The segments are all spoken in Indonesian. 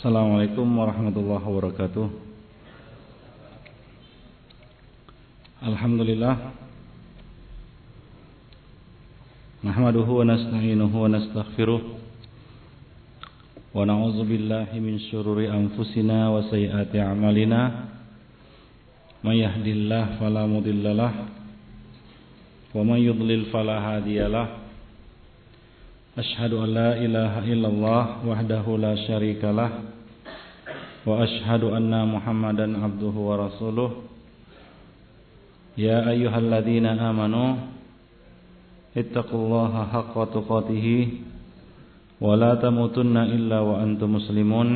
Assalamualaikum warahmatullahi wabarakatuh. Alhamdulillah. Nahmaduhu wa nasta'inuhu wa nastaghfiruh. Wa na'udzu billahi min syururi anfusina wa sayyiati a'malina. May yahdihillahu fala mudhillalah wa may yudlil fala hadiyalah Ashhadu an la ilaha illallah wahdahu la syarikalah وأشهد أن محمدا عبده ورسوله. يا أيها الذين آمنوا اتقوا الله حق تقاته ولا تموتن إلا وأنتم مسلمون.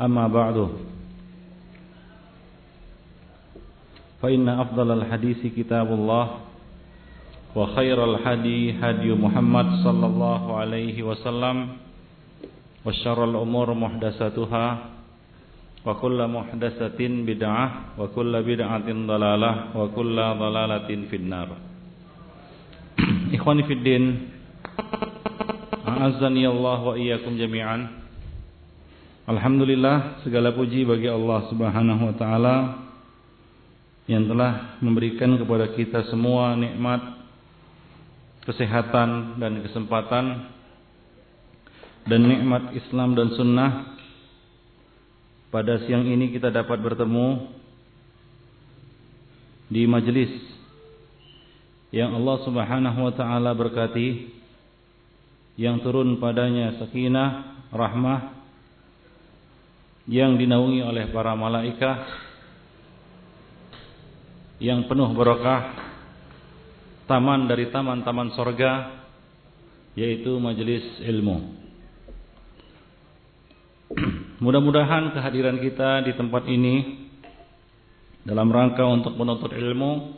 أما بعد فإن أفضل الحديث كتاب الله وخير الهدي هدي محمد صلى الله عليه وسلم. وشر الأمور محدثاتها وكل محدثة بدعة وكل بدعة ضلالة وكل ضلالة في النار إخواني في الدين أعزني الله وإياكم جميعا Alhamdulillah segala puji bagi Allah Subhanahu wa taala yang telah memberikan kepada kita semua nikmat kesehatan dan kesempatan dan nikmat Islam dan sunnah pada siang ini kita dapat bertemu di majelis yang Allah Subhanahu wa taala berkati yang turun padanya sakinah rahmah yang dinaungi oleh para malaikat yang penuh berkah taman dari taman-taman sorga yaitu majelis ilmu. Mudah-mudahan kehadiran kita di tempat ini dalam rangka untuk menuntut ilmu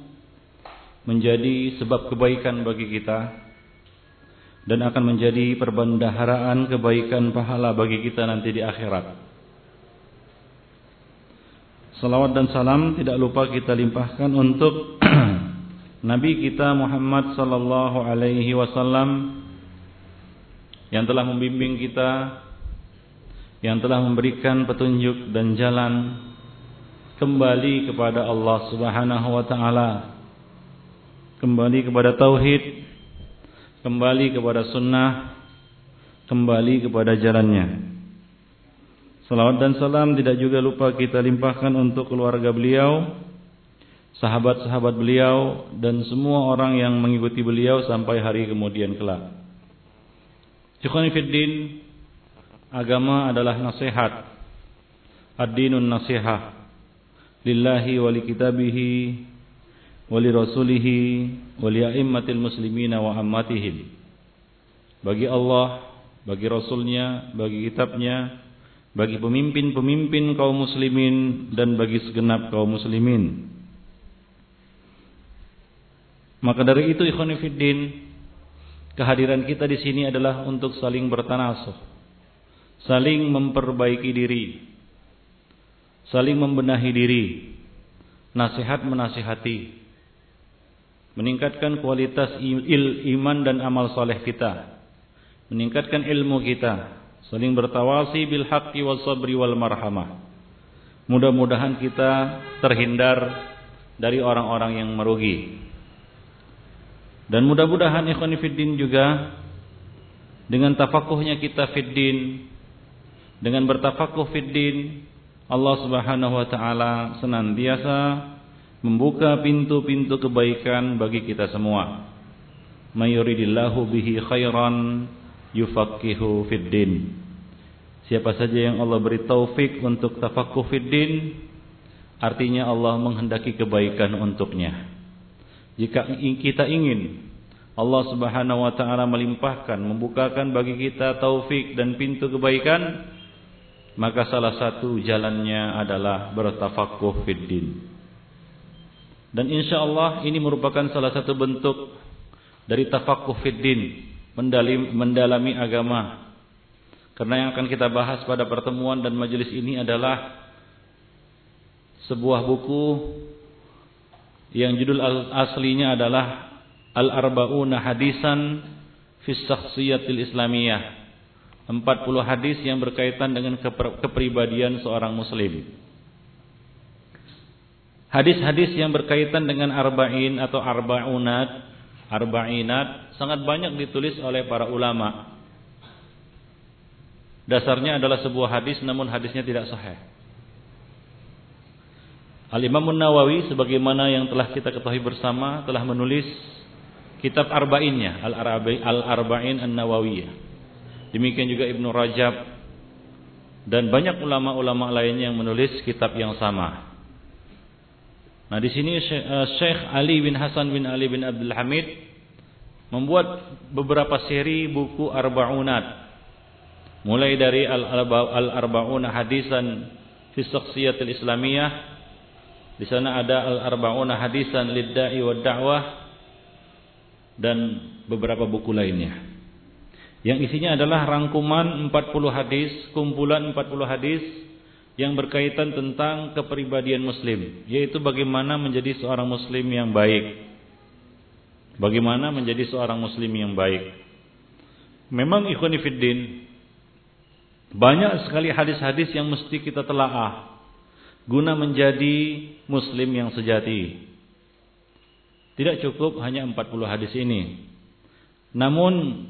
menjadi sebab kebaikan bagi kita dan akan menjadi perbendaharaan kebaikan pahala bagi kita nanti di akhirat. Salawat dan salam tidak lupa kita limpahkan untuk Nabi kita Muhammad sallallahu alaihi wasallam yang telah membimbing kita yang telah memberikan petunjuk dan jalan kembali kepada Allah Subhanahu wa taala kembali kepada tauhid kembali kepada sunnah kembali kepada jalannya Salawat dan salam tidak juga lupa kita limpahkan untuk keluarga beliau sahabat-sahabat beliau dan semua orang yang mengikuti beliau sampai hari kemudian kelak. Ikhwanifiddin, agama adalah nasihat. Ad-dinun nasihah. Lillahi wa li kitabihi wa li rasulihi wa li a'immatil muslimina wa ammatihim. Bagi Allah, bagi Rasulnya, bagi kitabnya, bagi pemimpin-pemimpin kaum muslimin dan bagi segenap kaum muslimin. Maka dari itu ikhwanifiddin kehadiran kita di sini adalah untuk saling bertanasuh, saling memperbaiki diri, saling membenahi diri, nasihat menasihati, meningkatkan kualitas il, iman dan amal soleh kita, meningkatkan ilmu kita, saling bertawasi bil haqqi was sabri wal marhamah. Mudah-mudahan kita terhindar dari orang-orang yang merugi. Dan mudah-mudahan ikhwan fiddin juga dengan tafakuhnya kita fiddin dengan bertafakuh fiddin Allah Subhanahu wa taala senantiasa membuka pintu-pintu kebaikan bagi kita semua. Mayuridillahu bihi khairan yufaqihu fiddin. Siapa saja yang Allah beri taufik untuk tafakuh fiddin artinya Allah menghendaki kebaikan untuknya. Jika kita ingin Allah Subhanahu wa taala melimpahkan, membukakan bagi kita taufik dan pintu kebaikan, maka salah satu jalannya adalah bertafakuh fid din. Dan insya Allah ini merupakan salah satu bentuk dari tafakuh fid din, mendalami agama. Karena yang akan kita bahas pada pertemuan dan majelis ini adalah sebuah buku yang judul aslinya adalah Al-Arba'una Hadisan fi Syakhsiyatil Islamiyah 40 hadis yang berkaitan dengan kepribadian seorang muslim. Hadis-hadis yang berkaitan dengan arba'in atau arba'unat, arba'inat sangat banyak ditulis oleh para ulama. Dasarnya adalah sebuah hadis namun hadisnya tidak sahih. Al-Imam Nawawi sebagaimana yang telah kita ketahui bersama telah menulis kitab arba'innya, Al-Arba'in An-Nawawiyah. Demikian juga Ibnu Rajab dan banyak ulama-ulama lainnya yang menulis kitab yang sama. Nah, di sini Syekh eh, Ali bin Hasan bin Ali bin Abdul Hamid membuat beberapa seri buku arba'unat. Mulai dari Al-Arba'una Hadisan fi Shakhsiyatil Islamiyah. Di sana ada Al-Arba'una Hadisan lid-Da'i Da'wah dan beberapa buku lainnya yang isinya adalah rangkuman 40 hadis, kumpulan 40 hadis yang berkaitan tentang kepribadian muslim, yaitu bagaimana menjadi seorang muslim yang baik. Bagaimana menjadi seorang muslim yang baik. Memang ikhwan fillah banyak sekali hadis-hadis yang mesti kita telaah guna menjadi muslim yang sejati. Tidak cukup hanya 40 hadis ini. Namun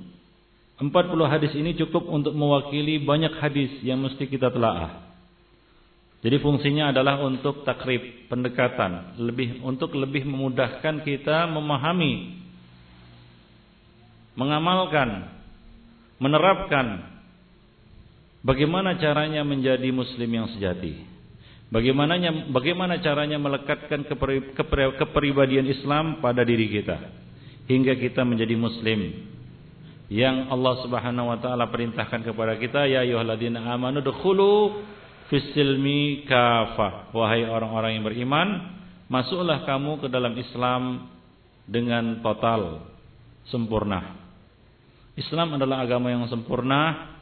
40 hadis ini cukup untuk mewakili banyak hadis yang mesti kita telaah. Jadi fungsinya adalah untuk takrib, pendekatan, lebih untuk lebih memudahkan kita memahami, mengamalkan, menerapkan bagaimana caranya menjadi muslim yang sejati. Bagaimana bagaimana caranya melekatkan kepribadian Islam pada diri kita hingga kita menjadi muslim yang Allah Subhanahu wa taala perintahkan kepada kita ya ayyuhalladzina amanu dukhulu fisilmi kafah wahai orang-orang yang beriman masuklah kamu ke dalam Islam dengan total sempurna. Islam adalah agama yang sempurna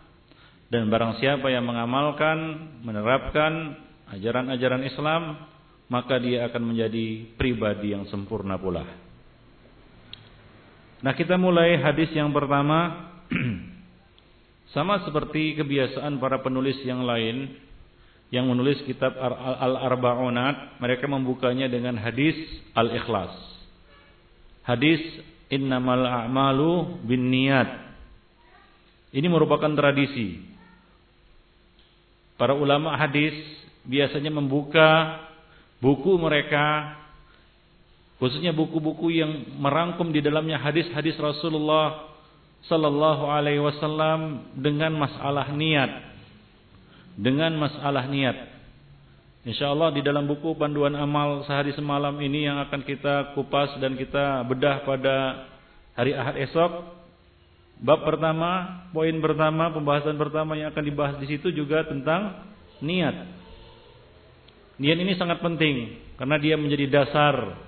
dan barang siapa yang mengamalkan menerapkan ajaran-ajaran Islam maka dia akan menjadi pribadi yang sempurna pula Nah kita mulai hadis yang pertama. Sama seperti kebiasaan para penulis yang lain Yang menulis kitab Al-Arba'unat Mereka membukanya dengan hadis Al-Ikhlas. Hadis Innamal a'malu bin niyat Ini merupakan tradisi. Para ulama hadis biasanya membuka buku mereka khususnya buku-buku yang merangkum di dalamnya hadis-hadis Rasulullah sallallahu alaihi wasallam dengan masalah niat. Dengan masalah niat. Insyaallah di dalam buku panduan amal sehari semalam ini yang akan kita kupas dan kita bedah pada hari Ahad esok bab pertama, poin pertama, pembahasan pertama yang akan dibahas di situ juga tentang niat. Niat ini sangat penting karena dia menjadi dasar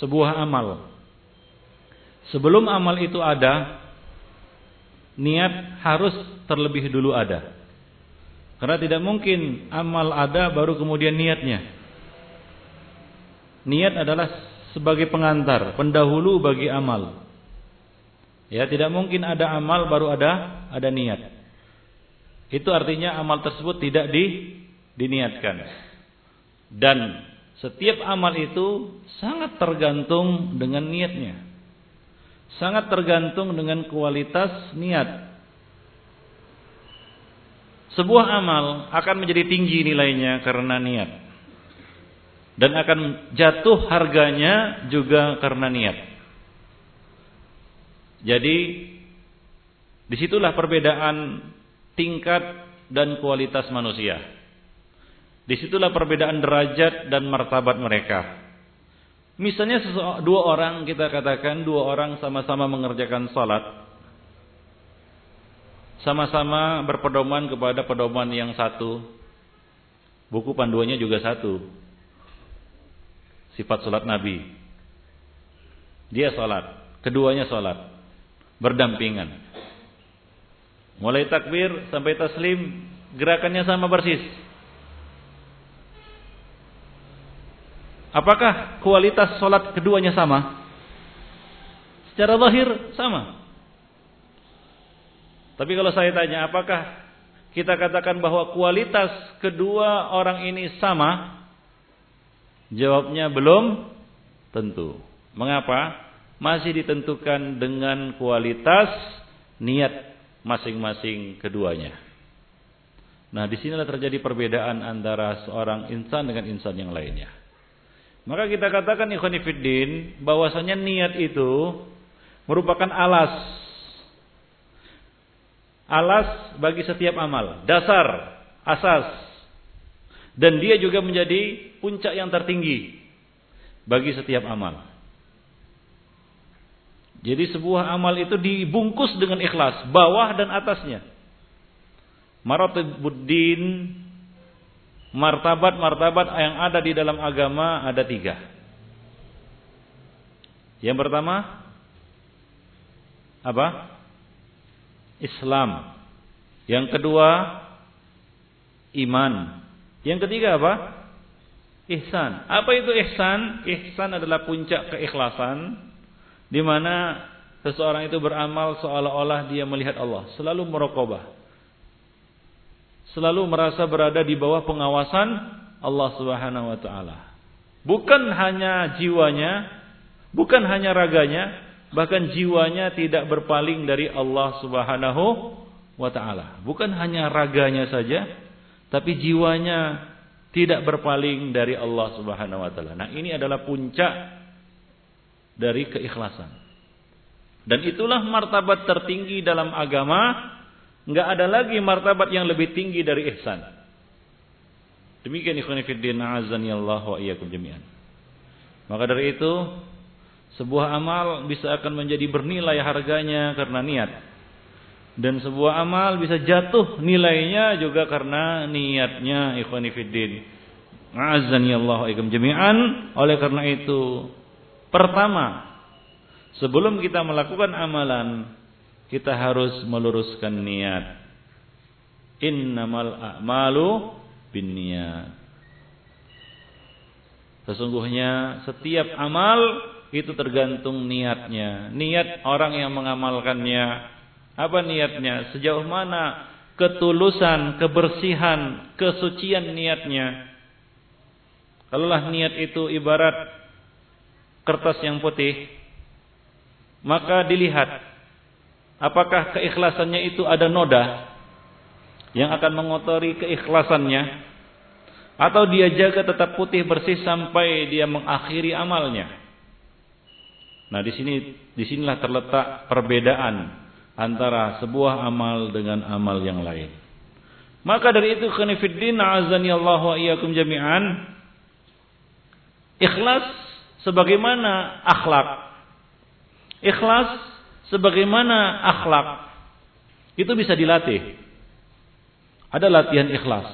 sebuah amal. Sebelum amal itu ada, niat harus terlebih dulu ada. Karena tidak mungkin amal ada baru kemudian niatnya. Niat adalah sebagai pengantar, pendahulu bagi amal. Ya, tidak mungkin ada amal baru ada ada niat. Itu artinya amal tersebut tidak di diniatkan. Dan setiap amal itu sangat tergantung dengan niatnya. Sangat tergantung dengan kualitas niat. Sebuah amal akan menjadi tinggi nilainya karena niat. Dan akan jatuh harganya juga karena niat. Jadi di situlah perbedaan tingkat dan kualitas manusia. Di situlah perbedaan derajat dan martabat mereka. Misalnya dua orang kita katakan dua orang sama-sama mengerjakan salat. Sama-sama berpedoman kepada pedoman yang satu. Buku panduannya juga satu. Sifat salat Nabi. Dia salat, keduanya salat. Berdampingan. Mulai takbir sampai taslim, gerakannya sama persis. Apakah kualitas solat keduanya sama? Secara lahir sama. Tapi kalau saya tanya apakah kita katakan bahwa kualitas kedua orang ini sama? Jawabnya belum tentu. Mengapa? Masih ditentukan dengan kualitas niat masing-masing keduanya. Nah, di sinilah terjadi perbedaan antara seorang insan dengan insan yang lainnya. Maka kita katakan ikhwanifiddin bahwasanya niat itu merupakan alas alas bagi setiap amal, dasar, asas. Dan dia juga menjadi puncak yang tertinggi bagi setiap amal. Jadi sebuah amal itu dibungkus dengan ikhlas, bawah dan atasnya. Maratibuddin, martabat-martabat yang ada di dalam agama ada tiga. Yang pertama, apa? Islam. Yang kedua iman. Yang ketiga apa? Ihsan. Apa itu ihsan? Ihsan adalah puncak keikhlasan di mana seseorang itu beramal seolah-olah dia melihat Allah, selalu merokobah. Selalu merasa berada di bawah pengawasan Allah Subhanahu wa taala. Bukan hanya jiwanya, bukan hanya raganya, bahkan jiwanya tidak berpaling dari Allah Subhanahu wa taala. Bukan hanya raganya saja, tapi jiwanya tidak berpaling dari Allah Subhanahu wa taala. Nah, ini adalah puncak dari keikhlasan. Dan itulah martabat tertinggi dalam agama, enggak ada lagi martabat yang lebih tinggi dari ihsan. Demikian ikhwan fillah azani Allah wa iyyakum jami'an. Maka dari itu sebuah amal bisa akan menjadi bernilai harganya karena niat. Dan sebuah amal bisa jatuh nilainya juga karena niatnya ikhwani fiddin. Azani Allah ikum jami'an. Oleh karena itu, pertama, sebelum kita melakukan amalan, kita harus meluruskan niat. Innamal a'malu bin niat. Sesungguhnya setiap amal itu tergantung niatnya. Niat orang yang mengamalkannya. Apa niatnya? Sejauh mana ketulusan, kebersihan, kesucian niatnya. Kalaulah niat itu ibarat kertas yang putih, maka dilihat apakah keikhlasannya itu ada noda yang akan mengotori keikhlasannya atau dia jaga tetap putih bersih sampai dia mengakhiri amalnya. Nah, di sini di sinilah terletak perbedaan antara sebuah amal dengan amal yang lain. Maka dari itu khonifuddin azani Allah wa iyyakum jami'an ikhlas sebagaimana akhlak. Ikhlas sebagaimana akhlak itu bisa dilatih. Ada latihan ikhlas.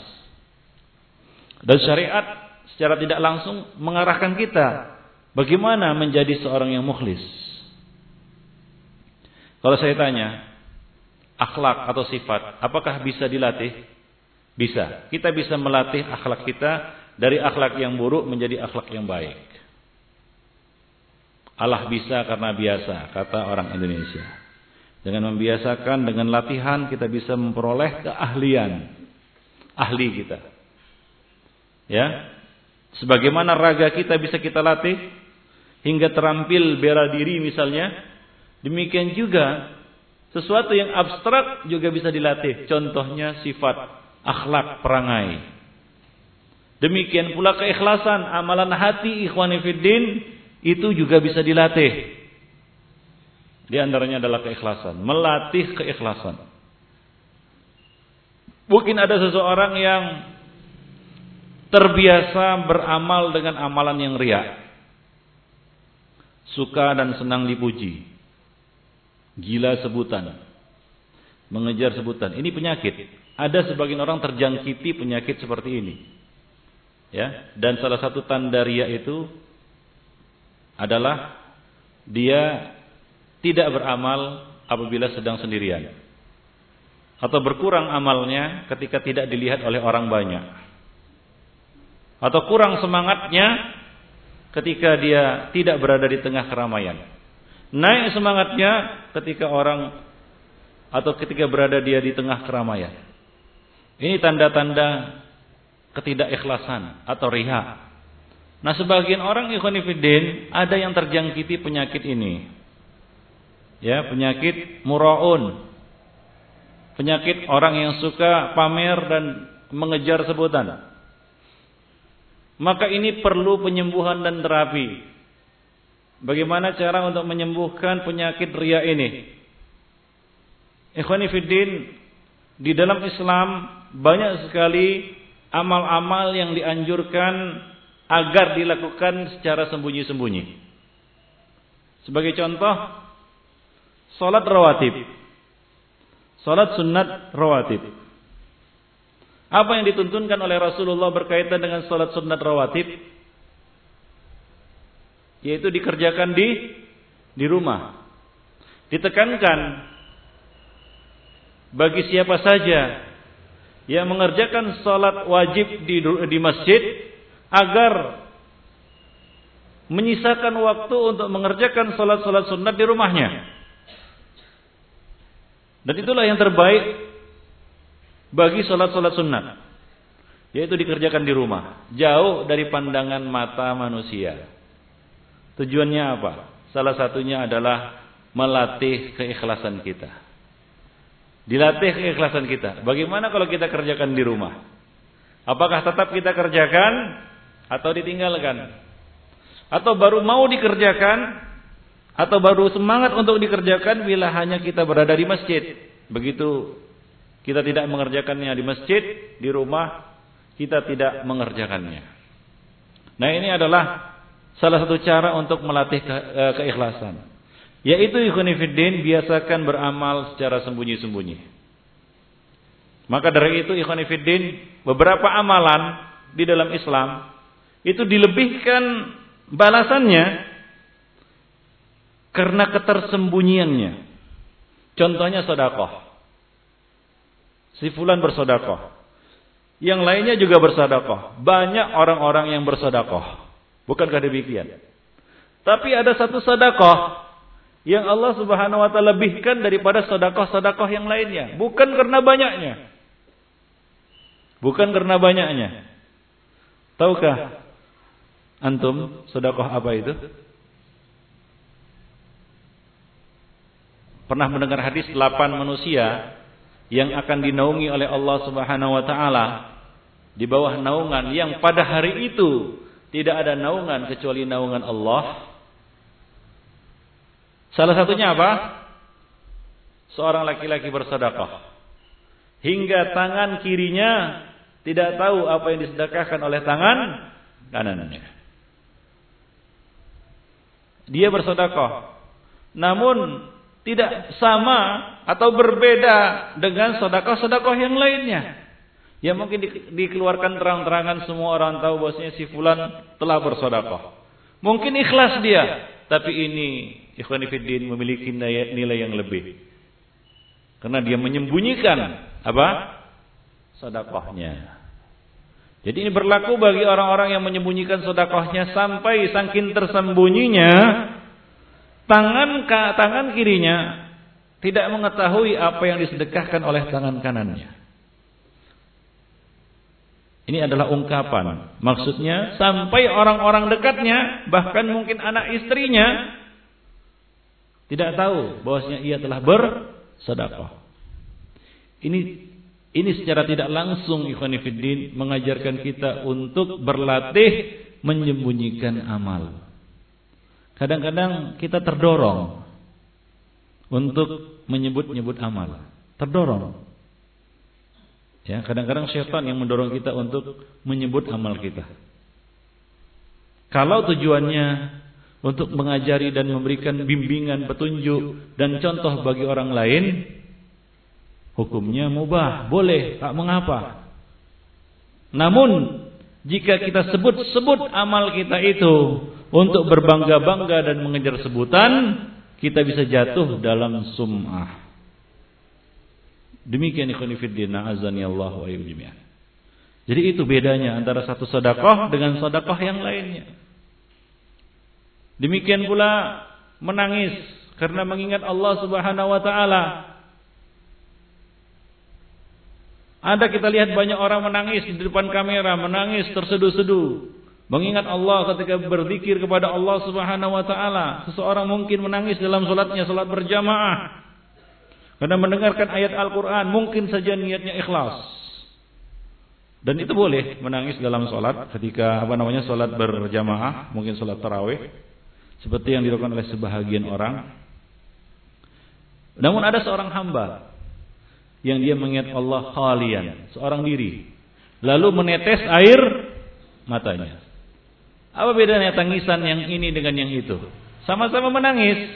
Dan syariat secara tidak langsung mengarahkan kita Bagaimana menjadi seorang yang mukhlis? Kalau saya tanya, akhlak atau sifat, apakah bisa dilatih? Bisa. Kita bisa melatih akhlak kita dari akhlak yang buruk menjadi akhlak yang baik. Allah bisa karena biasa, kata orang Indonesia. Dengan membiasakan, dengan latihan kita bisa memperoleh keahlian. Ahli kita. Ya, Sebagaimana raga kita bisa kita latih hingga terampil bela diri misalnya, demikian juga sesuatu yang abstrak juga bisa dilatih. Contohnya sifat akhlak perangai. Demikian pula keikhlasan, amalan hati ikhwani fiddin itu juga bisa dilatih. Di antaranya adalah keikhlasan, melatih keikhlasan. Mungkin ada seseorang yang terbiasa beramal dengan amalan yang riak. Suka dan senang dipuji. Gila sebutan. Mengejar sebutan. Ini penyakit. Ada sebagian orang terjangkiti penyakit seperti ini. Ya, dan salah satu tanda ria itu adalah dia tidak beramal apabila sedang sendirian. Atau berkurang amalnya ketika tidak dilihat oleh orang banyak atau kurang semangatnya ketika dia tidak berada di tengah keramaian. Naik semangatnya ketika orang atau ketika berada dia di tengah keramaian. Ini tanda-tanda ketidakikhlasan atau riha. Nah, sebagian orang ikhwanifidin ada yang terjangkiti penyakit ini. Ya, penyakit muraun. Penyakit orang yang suka pamer dan mengejar sebutan. Maka ini perlu penyembuhan dan terapi. Bagaimana cara untuk menyembuhkan penyakit ria ini? Ikhwanifidin, di dalam Islam banyak sekali amal-amal yang dianjurkan agar dilakukan secara sembunyi-sembunyi. Sebagai contoh, salat rawatib. Salat sunat rawatib. Apa yang dituntunkan oleh Rasulullah berkaitan dengan salat sunat rawatib? Yaitu dikerjakan di di rumah. Ditekankan bagi siapa saja yang mengerjakan salat wajib di di masjid agar menyisakan waktu untuk mengerjakan salat-salat sunat di rumahnya. Dan itulah yang terbaik bagi salat-salat sunat. Yaitu dikerjakan di rumah. Jauh dari pandangan mata manusia. Tujuannya apa? Salah satunya adalah melatih keikhlasan kita. Dilatih keikhlasan kita. Bagaimana kalau kita kerjakan di rumah? Apakah tetap kita kerjakan atau ditinggalkan. Atau baru mau dikerjakan atau baru semangat untuk dikerjakan bila hanya kita berada di masjid. Begitu kita tidak mengerjakannya di masjid di rumah kita tidak mengerjakannya. Nah ini adalah salah satu cara untuk melatih ke, e, keikhlasan. Yaitu ikhwanifiddin biasakan beramal secara sembunyi-sembunyi. Maka dari itu ikhwanifiddin beberapa amalan di dalam Islam itu dilebihkan balasannya karena ketersembunyiannya. Contohnya sodakoh. Si fulan bersodakoh. Yang lainnya juga bersodakoh. Banyak orang-orang yang bersodakoh. Bukankah demikian? Tapi ada satu sodakoh yang Allah subhanahu wa ta'ala lebihkan daripada sodakoh-sodakoh yang lainnya. Bukan karena banyaknya. Bukan karena banyaknya. Tahukah Antum sedekah apa itu? Pernah mendengar hadis 8 manusia yang akan dinaungi oleh Allah Subhanahu wa taala di bawah naungan yang pada hari itu tidak ada naungan kecuali naungan Allah. Salah satunya apa? Seorang laki-laki bersedekah hingga tangan kirinya tidak tahu apa yang disedekahkan oleh tangan kanannya. Dia bersedekah. Namun tidak sama atau berbeda dengan sedekah-sedekah yang lainnya. Ya mungkin dikeluarkan terang-terangan semua orang tahu bahwasanya si fulan telah bersedekah. Mungkin ikhlas dia, tapi ini ikhwan fillah memiliki nilai yang lebih. Karena dia menyembunyikan apa? sedekahnya. Jadi ini berlaku bagi orang-orang yang menyembunyikan sodakohnya sampai saking tersembunyinya tangan tangan kirinya tidak mengetahui apa yang disedekahkan oleh tangan kanannya. Ini adalah ungkapan. Maksudnya sampai orang-orang dekatnya, bahkan mungkin anak istrinya tidak tahu bahwasanya ia telah bersedekah. Ini ini secara tidak langsung Ikhwanifiddin mengajarkan kita untuk berlatih menyembunyikan amal. Kadang-kadang kita terdorong untuk menyebut-nyebut amal. Terdorong. Ya, kadang-kadang syaitan yang mendorong kita untuk menyebut amal kita. Kalau tujuannya untuk mengajari dan memberikan bimbingan, petunjuk dan contoh bagi orang lain, Hukumnya mubah, boleh, tak mengapa. Namun jika kita sebut-sebut amal kita itu untuk berbangga-bangga dan mengejar sebutan, kita bisa jatuh dalam sum'ah. Demikian ikhwan fillah azani Allah wa jami'an. Jadi itu bedanya antara satu sedekah dengan sedekah yang lainnya. Demikian pula menangis karena mengingat Allah Subhanahu wa taala Ada kita lihat banyak orang menangis di depan kamera, menangis terseduh-seduh. Mengingat Allah ketika berzikir kepada Allah Subhanahu wa taala. Seseorang mungkin menangis dalam salatnya, salat berjamaah. Karena mendengarkan ayat Al-Qur'an, mungkin saja niatnya ikhlas. Dan itu boleh menangis dalam salat ketika apa namanya salat berjamaah, mungkin salat tarawih seperti yang dilakukan oleh sebahagian orang. Namun ada seorang hamba yang dia mengingat Allah khalian, seorang diri. Lalu menetes air matanya. Apa bedanya tangisan yang ini dengan yang itu? Sama-sama menangis.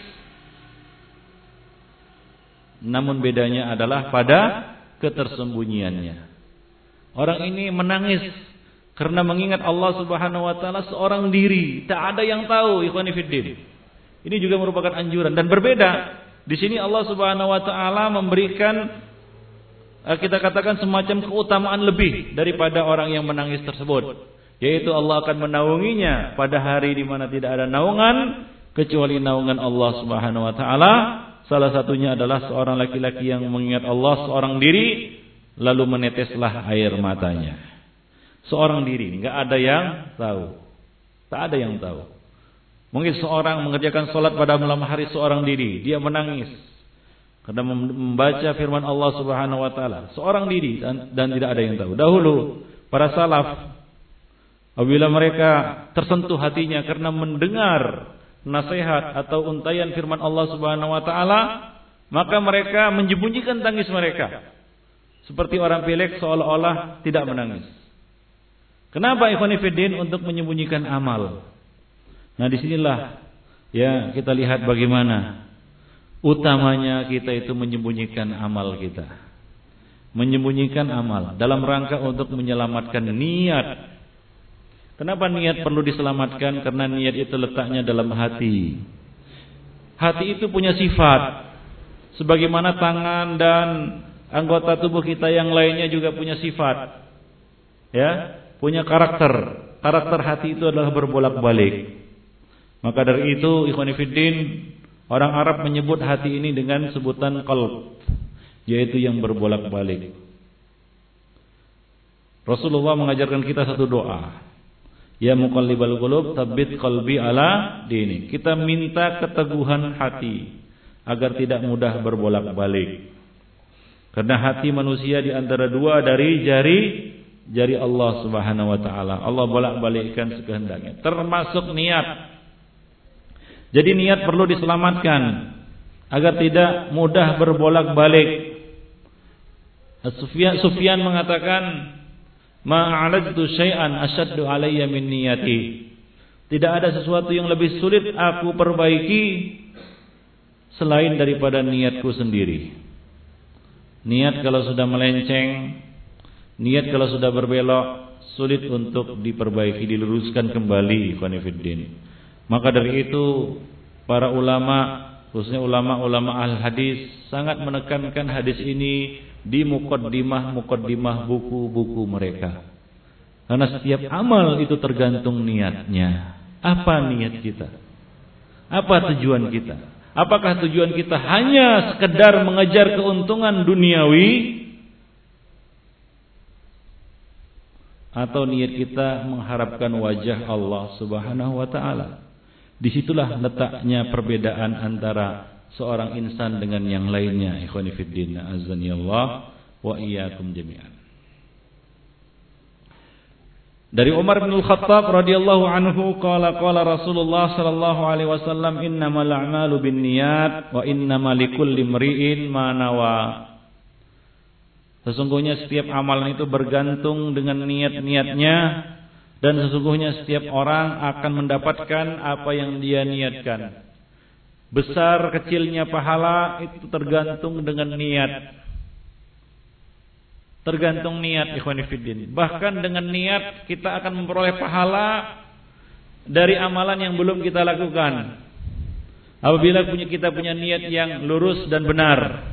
Namun bedanya adalah pada ketersembunyiannya. Orang ini menangis karena mengingat Allah Subhanahu wa taala seorang diri, tak ada yang tahu, ikhwan Ini juga merupakan anjuran dan berbeda. Di sini Allah Subhanahu wa taala memberikan kita katakan semacam keutamaan lebih daripada orang yang menangis tersebut. Yaitu Allah akan menaunginya pada hari di mana tidak ada naungan kecuali naungan Allah Subhanahu wa taala. Salah satunya adalah seorang laki-laki yang mengingat Allah seorang diri lalu meneteslah air matanya. Seorang diri, nggak ada yang tahu. Tak ada yang tahu. Mungkin seorang mengerjakan sholat pada malam hari seorang diri, dia menangis. Karena membaca firman Allah Subhanahu wa taala seorang diri dan, dan tidak ada yang tahu. Dahulu para salaf apabila mereka tersentuh hatinya karena mendengar nasihat atau untayan firman Allah Subhanahu wa taala, maka mereka menyembunyikan tangis mereka. Seperti orang pilek seolah-olah tidak menangis. Kenapa ikhwanifiddin untuk menyembunyikan amal? Nah di sinilah ya kita lihat bagaimana utamanya kita itu menyembunyikan amal kita. Menyembunyikan amal dalam rangka untuk menyelamatkan niat. Kenapa niat perlu diselamatkan? Karena niat itu letaknya dalam hati. Hati itu punya sifat. Sebagaimana tangan dan anggota tubuh kita yang lainnya juga punya sifat. Ya, punya karakter. Karakter hati itu adalah berbolak-balik. Maka dari itu ikhwan fillah Orang Arab menyebut hati ini dengan sebutan qalb, yaitu yang berbolak-balik. Rasulullah mengajarkan kita satu doa. Ya muqallibal qulub, tabbit qalbi ala dini. Kita minta keteguhan hati agar tidak mudah berbolak-balik. Karena hati manusia di antara dua dari jari jari Allah Subhanahu wa taala. Allah bolak-balikkan sekehendaknya, termasuk niat. Jadi niat perlu diselamatkan agar tidak mudah berbolak-balik. Sufyan, Sufyan mengatakan, "Ma'aladtu syai'an asyaddu alayya min niyati." Tidak ada sesuatu yang lebih sulit aku perbaiki selain daripada niatku sendiri. Niat kalau sudah melenceng, niat kalau sudah berbelok, sulit untuk diperbaiki, diluruskan kembali, Khonifuddin. Maka dari itu para ulama khususnya ulama-ulama al hadis sangat menekankan hadis ini di mukaddimah mukaddimah buku-buku mereka. Karena setiap amal itu tergantung niatnya. Apa niat kita? Apa tujuan kita? Apakah tujuan kita hanya sekedar mengejar keuntungan duniawi atau niat kita mengharapkan wajah Allah Subhanahu wa taala? Di situlah letaknya perbedaan antara seorang insan dengan yang lainnya. Ikhwani fiddin, azani Allah wa iyyakum jami'an. Dari Umar bin Al-Khattab radhiyallahu anhu qala qala Rasulullah sallallahu alaihi wasallam innamal a'malu binniyat wa innamal likulli imri'in ma nawa. Sesungguhnya setiap amalan itu bergantung dengan niat-niatnya dan sesungguhnya setiap orang akan mendapatkan apa yang dia niatkan. Besar kecilnya pahala itu tergantung dengan niat. Tergantung niat ikhwanifiddin. Bahkan dengan niat kita akan memperoleh pahala dari amalan yang belum kita lakukan. Apabila punya kita punya niat yang lurus dan benar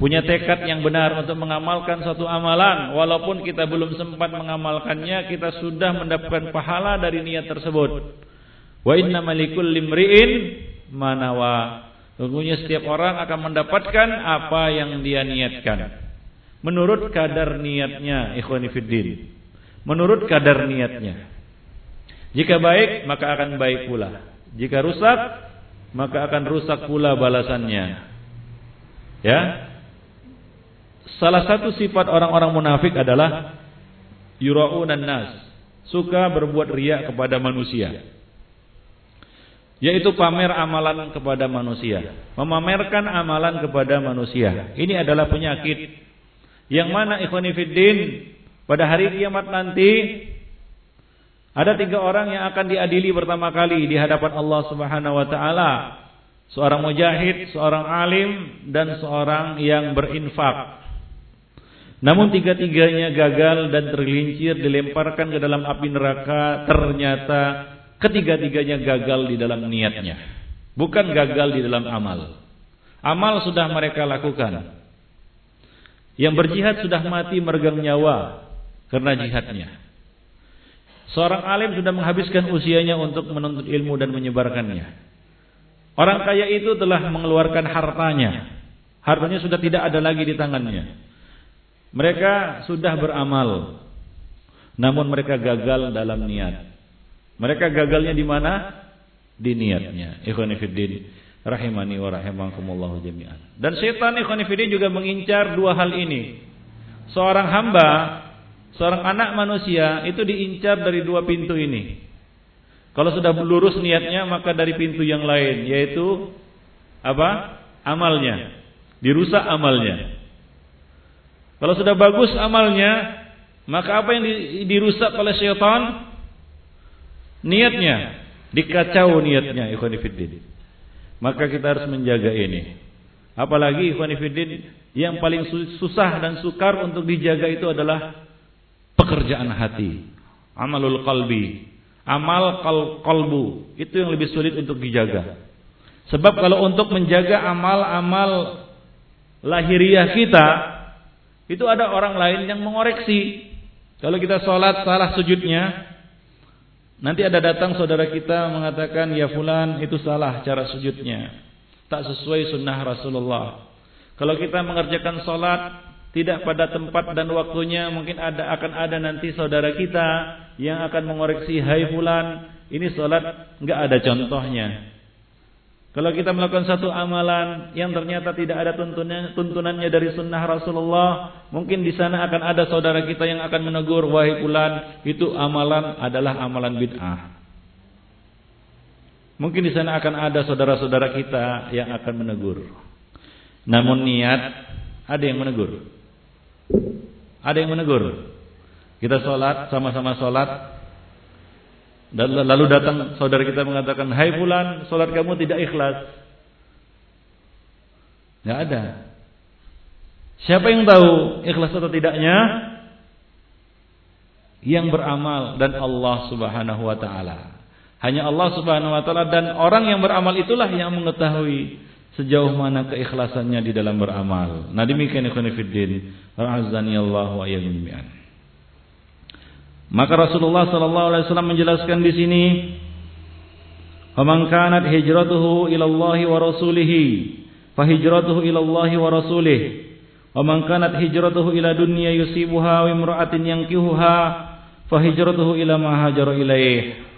punya tekad yang benar untuk mengamalkan satu amalan walaupun kita belum sempat mengamalkannya kita sudah mendapatkan pahala dari niat tersebut wa inna malikul limriin manawa sungguhnya setiap orang akan mendapatkan apa yang dia niatkan menurut kadar niatnya ikhwani fiddin. Menurut kadar niatnya. Jika baik maka akan baik pula. Jika rusak maka akan rusak pula balasannya. Ya. Salah satu sifat orang-orang munafik adalah yuraunan nas, suka berbuat riak kepada manusia. Yaitu pamer amalan kepada manusia, memamerkan amalan kepada manusia. Ini adalah penyakit yang mana ikhwani fiddin pada hari kiamat nanti ada tiga orang yang akan diadili pertama kali di hadapan Allah Subhanahu wa taala. Seorang mujahid, seorang alim dan seorang yang berinfak. Namun tiga-tiganya gagal dan tergelincir dilemparkan ke dalam api neraka. Ternyata ketiga-tiganya gagal di dalam niatnya. Bukan gagal di dalam amal. Amal sudah mereka lakukan. Yang berjihad sudah mati meregang nyawa karena jihadnya. Seorang alim sudah menghabiskan usianya untuk menuntut ilmu dan menyebarkannya. Orang kaya itu telah mengeluarkan hartanya. Hartanya sudah tidak ada lagi di tangannya. Mereka sudah beramal. Namun mereka gagal dalam niat. Mereka gagalnya di mana? Di niatnya. Ikhwanifiddin rahimani wa rahimakumullah jami'an. Dan setan ikhwanifidin juga mengincar dua hal ini. Seorang hamba, seorang anak manusia itu diincar dari dua pintu ini. Kalau sudah lurus niatnya maka dari pintu yang lain yaitu apa? Amalnya. Dirusak amalnya. Kalau sudah bagus amalnya, maka apa yang dirusak oleh setan? Niatnya, dikacau niatnya ikhwan fillah. Maka kita harus menjaga ini. Apalagi ikhwanifidin yang paling susah dan sukar untuk dijaga itu adalah pekerjaan hati. Amalul qalbi. Amal kal kalbu. Itu yang lebih sulit untuk dijaga. Sebab kalau untuk menjaga amal-amal lahiriah kita, itu ada orang lain yang mengoreksi. Kalau kita sholat salah sujudnya, Nanti ada datang saudara kita mengatakan ya fulan itu salah cara sujudnya. Tak sesuai sunnah Rasulullah. Kalau kita mengerjakan sholat tidak pada tempat dan waktunya mungkin ada akan ada nanti saudara kita yang akan mengoreksi hai fulan ini sholat nggak ada contohnya kalau kita melakukan satu amalan yang ternyata tidak ada tuntunan, tuntunannya dari sunnah Rasulullah, mungkin di sana akan ada saudara kita yang akan menegur, wahai pulan, itu amalan adalah amalan bid'ah. Mungkin di sana akan ada saudara-saudara kita yang akan menegur. Namun niat ada yang menegur. Ada yang menegur. Kita sholat, sama-sama sholat, lalu datang saudara kita mengatakan, Hai fulan, solat kamu tidak ikhlas. Tidak ada. Siapa yang tahu ikhlas atau tidaknya? Yang beramal dan Allah subhanahu wa ta'ala. Hanya Allah subhanahu wa ta'ala dan orang yang beramal itulah yang mengetahui sejauh mana keikhlasannya di dalam beramal. Nah demikian ikhwanifiddin. Ra'azani Allah wa ayyuhum maka Rasulullah sallallahu alaihi wasallam menjelaskan di sini, "Faman kanat hijratuhu ila Allah wa rasulih, fa hijratuhu ila wa rasulih. Wa man kanat hijratuhu ila dunya yusibuha wa imra'atin yankihuha, fa hijratuhu ila ma hajara ilaih."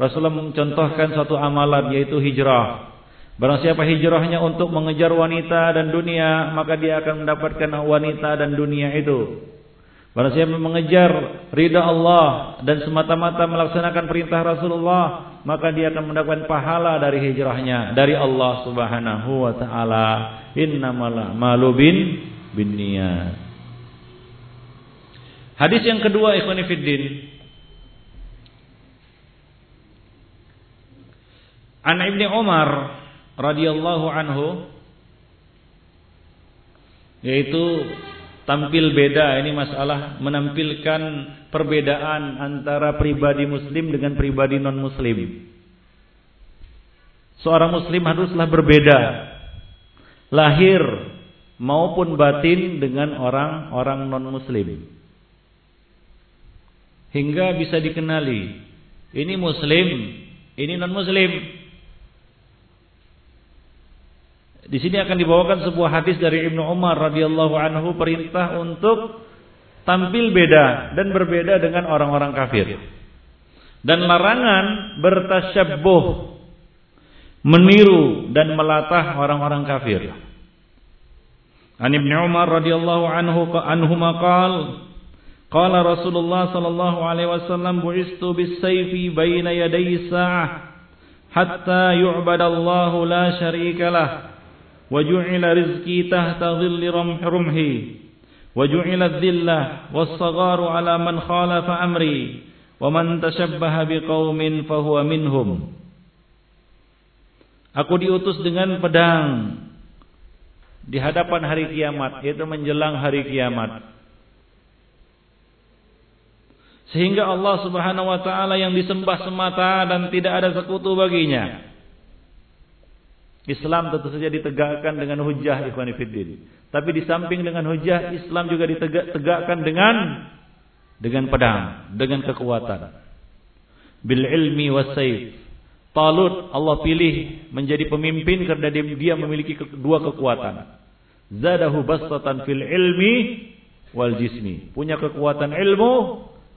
Rasulullah mencontohkan satu amalan yaitu hijrah. Barang siapa hijrahnya untuk mengejar wanita dan dunia, maka dia akan mendapatkan wanita dan dunia itu. Barang siapa mengejar ridha Allah dan semata-mata melaksanakan perintah Rasulullah, maka dia akan mendapatkan pahala dari hijrahnya dari Allah Subhanahu wa taala. Innamal a'malu bin binniyat. Hadis yang kedua ikhwan fillah An Ibnu Umar radhiyallahu anhu yaitu tampil beda ini masalah menampilkan perbedaan antara pribadi muslim dengan pribadi non muslim seorang muslim haruslah berbeda lahir maupun batin dengan orang-orang non muslim hingga bisa dikenali ini muslim ini non muslim di sini akan dibawakan sebuah hadis dari Ibnu Umar radhiyallahu anhu perintah untuk tampil beda dan berbeda dengan orang-orang kafir. Dan larangan bertasyabbuh meniru dan melatah orang-orang kafir. An Ibnu Umar radhiyallahu anhu anhuma qala qala Rasulullah sallallahu alaihi wasallam bu'istu bis-sayfi baina yaday sa'ah hatta yu'badallahu la syarika lah وجعل رزقي تحت ظل رمحه وجعل الذلة والصغار على من خالف أمري ومن تشبه بقوم فهو منهم Aku diutus dengan pedang di hadapan hari kiamat, yaitu menjelang hari kiamat. Sehingga Allah Subhanahu wa taala yang disembah semata dan tidak ada sekutu baginya. Islam tentu saja ditegakkan dengan hujah ikhwan fiddin. Tapi di samping dengan hujah, Islam juga ditegakkan dengan dengan pedang, dengan kekuatan. Bil ilmi wasayf. Talut Allah pilih menjadi pemimpin karena dia memiliki dua kekuatan. Zadahu bastatan fil ilmi wal jismi. Punya kekuatan ilmu,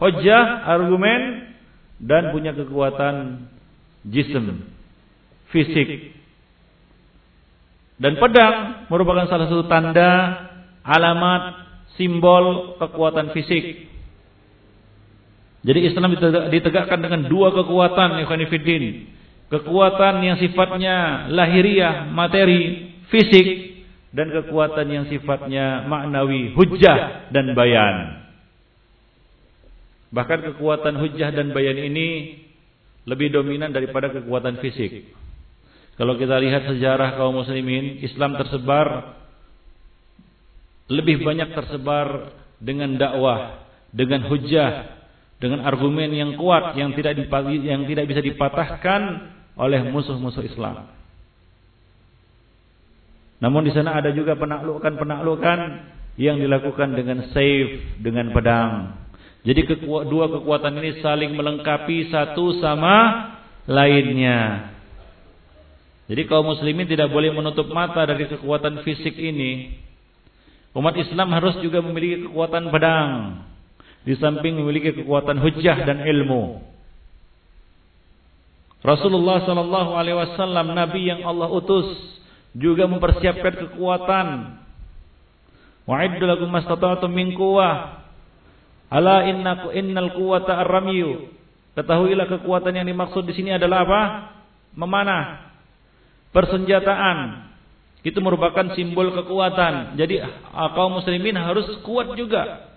hujah, argumen dan punya kekuatan jism, fisik, dan pedang merupakan salah satu tanda, alamat, simbol kekuatan fisik. Jadi Islam ditegakkan dengan dua kekuatan ikhwanifiddin. Kekuatan yang sifatnya lahiriah, materi, fisik dan kekuatan yang sifatnya maknawi, hujah dan bayan. Bahkan kekuatan hujah dan bayan ini lebih dominan daripada kekuatan fisik. Kalau kita lihat sejarah kaum muslimin, Islam tersebar lebih banyak tersebar dengan dakwah, dengan hujah, dengan argumen yang kuat yang tidak yang tidak bisa dipatahkan oleh musuh-musuh Islam. Namun di sana ada juga penaklukan-penaklukan yang dilakukan dengan saif, dengan pedang. Jadi dua kekuatan ini saling melengkapi satu sama lainnya. Jadi kaum muslimin tidak boleh menutup mata dari kekuatan fisik ini. Umat Islam harus juga memiliki kekuatan pedang. Di samping memiliki kekuatan hujah dan ilmu. Rasulullah sallallahu alaihi wasallam nabi yang Allah utus juga mempersiapkan kekuatan. Wa'iddu lakum mastata'tum min quwwah. Ala innaku innal quwwata ar-ramyu. Ketahuilah kekuatan yang dimaksud di sini adalah apa? Memanah persenjataan itu merupakan simbol kekuatan. Jadi kaum muslimin harus kuat juga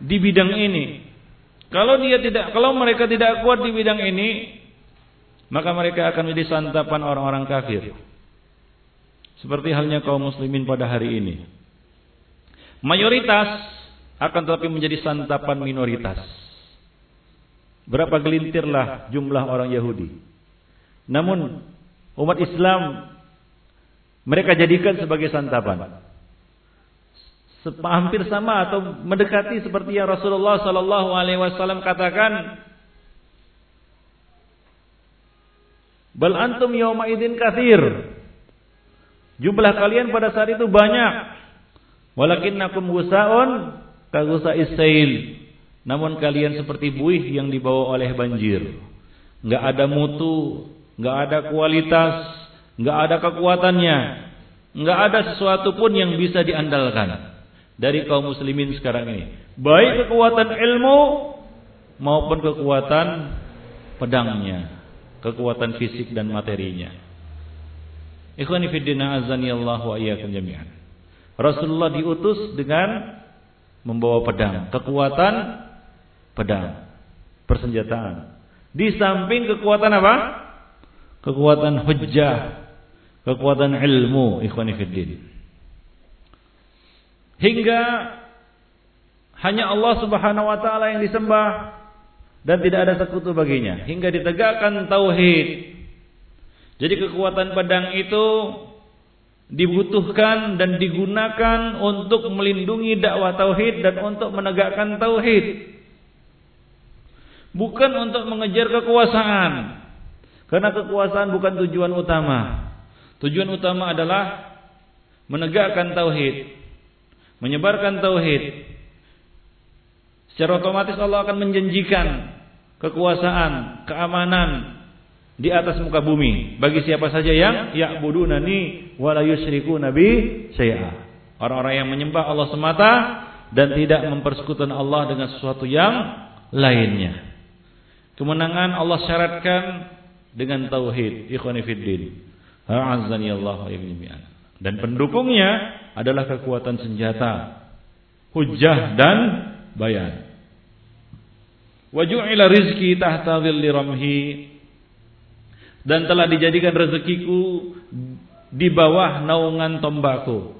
di bidang ini. Kalau dia tidak, kalau mereka tidak kuat di bidang ini, maka mereka akan menjadi santapan orang-orang kafir. Seperti halnya kaum muslimin pada hari ini. Mayoritas akan tetapi menjadi santapan minoritas. Berapa gelintirlah jumlah orang Yahudi. Namun umat Islam mereka jadikan sebagai santapan. Hampir sama atau mendekati seperti yang Rasulullah Sallallahu Alaihi Wasallam katakan, Bal antum yawma idin kathir. Jumlah kalian pada saat itu banyak. Walakinnakum gusaun kagusa isail. Namun kalian seperti buih yang dibawa oleh banjir. Enggak ada mutu, nggak ada kualitas, nggak ada kekuatannya, nggak ada sesuatu pun yang bisa diandalkan dari kaum muslimin sekarang ini. Baik kekuatan ilmu maupun kekuatan pedangnya, kekuatan fisik dan materinya. Ikhwani fiddina azani Allah wa iyyakum jami'an. Rasulullah diutus dengan membawa pedang, kekuatan pedang, persenjataan. Di samping kekuatan apa? Kekuatan hujjah, kekuatan ilmu ikhwani fiddin. Hingga hanya Allah Subhanahu wa taala yang disembah dan tidak ada sekutu baginya hingga ditegakkan tauhid. Jadi kekuatan pedang itu dibutuhkan dan digunakan untuk melindungi dakwah tauhid dan untuk menegakkan tauhid. Bukan untuk mengejar kekuasaan. Karena kekuasaan bukan tujuan utama. Tujuan utama adalah menegakkan tauhid, menyebarkan tauhid. Secara otomatis Allah akan menjanjikan kekuasaan, keamanan di atas muka bumi bagi siapa saja yang ya'budunani wa la yusyriku nabi syai'a. Orang-orang yang menyembah Allah semata dan tidak mempersekutukan Allah dengan sesuatu yang lainnya. Kemenangan Allah syaratkan dengan tauhid, ikhwani fiddin. A'azzani Allah Dan pendukungnya adalah kekuatan senjata, hujjah dan bayan. Wa ju'ila rizki tahta dhilli ramhi dan telah dijadikan rezekiku di bawah naungan tombakku.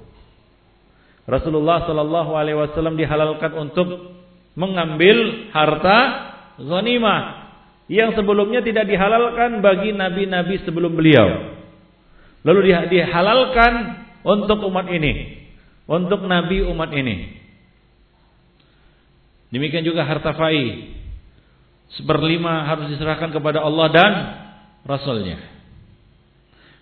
Rasulullah Shallallahu Alaihi Wasallam dihalalkan untuk mengambil harta ghanimah yang sebelumnya tidak dihalalkan bagi nabi-nabi sebelum beliau. Lalu dihalalkan untuk umat ini, untuk nabi umat ini. Demikian juga harta fai. Seperlima harus diserahkan kepada Allah dan Rasulnya.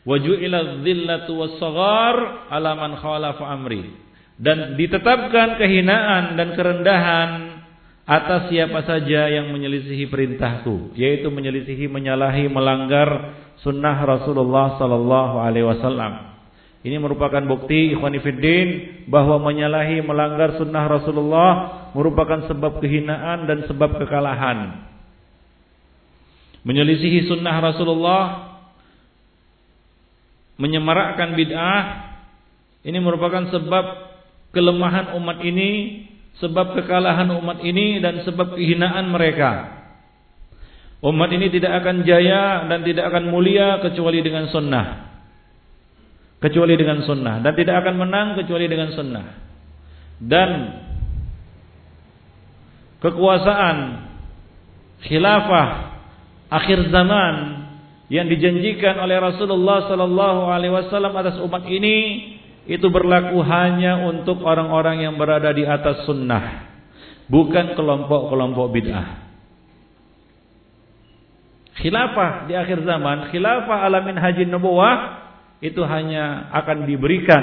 Waju'ila dhillatu was-saghar ala man khalafa amri. Dan ditetapkan kehinaan dan kerendahan atas siapa saja yang menyelisihi perintahku, yaitu menyelisihi, menyalahi, melanggar sunnah Rasulullah sallallahu alaihi wasallam. Ini merupakan bukti ikhwanifiddin bahwa menyalahi, melanggar sunnah Rasulullah merupakan sebab kehinaan dan sebab kekalahan. Menyelisihi sunnah Rasulullah, menyemarakkan bid'ah, ini merupakan sebab kelemahan umat ini sebab kekalahan umat ini dan sebab kehinaan mereka. Umat ini tidak akan jaya dan tidak akan mulia kecuali dengan sunnah. Kecuali dengan sunnah. Dan tidak akan menang kecuali dengan sunnah. Dan kekuasaan khilafah akhir zaman yang dijanjikan oleh Rasulullah sallallahu alaihi wasallam atas umat ini itu berlaku hanya untuk orang-orang yang berada di atas sunnah, bukan kelompok-kelompok bid'ah. Khilafah di akhir zaman, khilafah alamin haji nubuwah itu hanya akan diberikan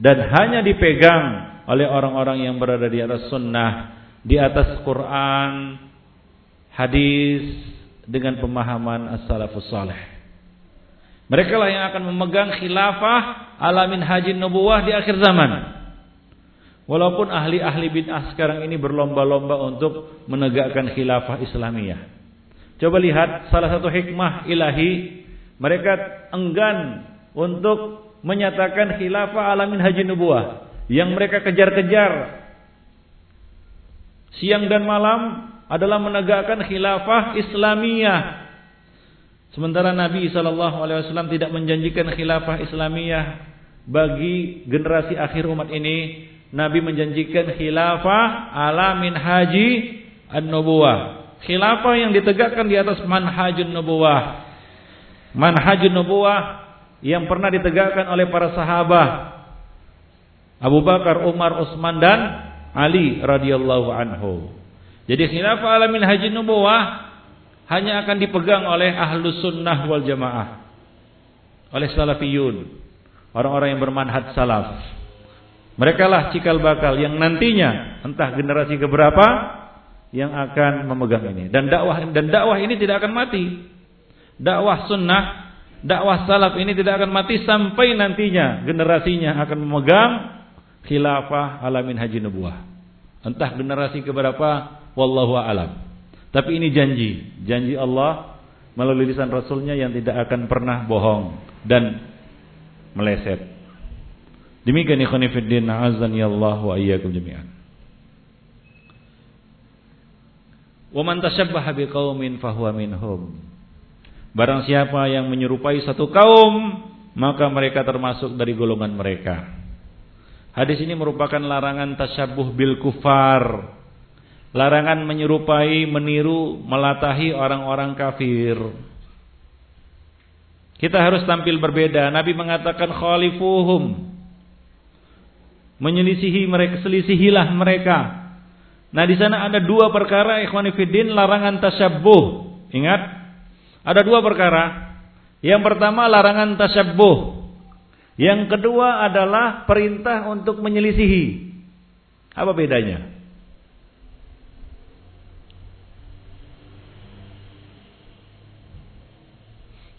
dan hanya dipegang oleh orang-orang yang berada di atas sunnah, di atas Quran, hadis dengan pemahaman as-salafus salih. Mereka lah yang akan memegang khilafah alamin haji nubuwah di akhir zaman. Walaupun ahli-ahli bid'ah sekarang ini berlomba-lomba untuk menegakkan khilafah Islamiyah. Coba lihat salah satu hikmah ilahi mereka enggan untuk menyatakan khilafah alamin haji nubuwah yang mereka kejar-kejar siang dan malam adalah menegakkan khilafah Islamiyah Sementara Nabi Shallallahu Alaihi Wasallam tidak menjanjikan khilafah Islamiyah bagi generasi akhir umat ini. Nabi menjanjikan khilafah alamin haji an-nubuwah. Khilafah yang ditegakkan di atas manhajun nubuwah. Manhajun nubuwah yang pernah ditegakkan oleh para sahabat Abu Bakar, Umar, Utsman dan Ali radhiyallahu anhu. Jadi khilafah alamin haji nubuwah hanya akan dipegang oleh ahlus sunnah wal jamaah. Oleh salafiyun. Orang-orang yang bermanhaj salaf. Mereka lah cikal bakal yang nantinya entah generasi keberapa yang akan memegang ini. Dan dakwah dan dakwah ini tidak akan mati. Dakwah sunnah, dakwah salaf ini tidak akan mati sampai nantinya generasinya akan memegang khilafah alamin haji nubuah. Entah generasi keberapa, wallahu alam. Tapi ini janji, janji Allah melalui lisan Rasulnya yang tidak akan pernah bohong dan meleset. Demikian ikhwan fillah azan ya Allah wa iyyakum jami'an. Wa man tashabbaha biqaumin fahuwa minhum. Barang siapa yang menyerupai satu kaum, maka mereka termasuk dari golongan mereka. Hadis ini merupakan larangan tasyabuh bil kufar Larangan menyerupai, meniru, melatahi orang-orang kafir. Kita harus tampil berbeda. Nabi mengatakan khalifuhum. Menyelisihi mereka, selisihilah mereka. Nah, di sana ada dua perkara ikhwan fillah larangan tasyabbuh. Ingat? Ada dua perkara. Yang pertama larangan tasyabbuh. Yang kedua adalah perintah untuk menyelisihi. Apa bedanya?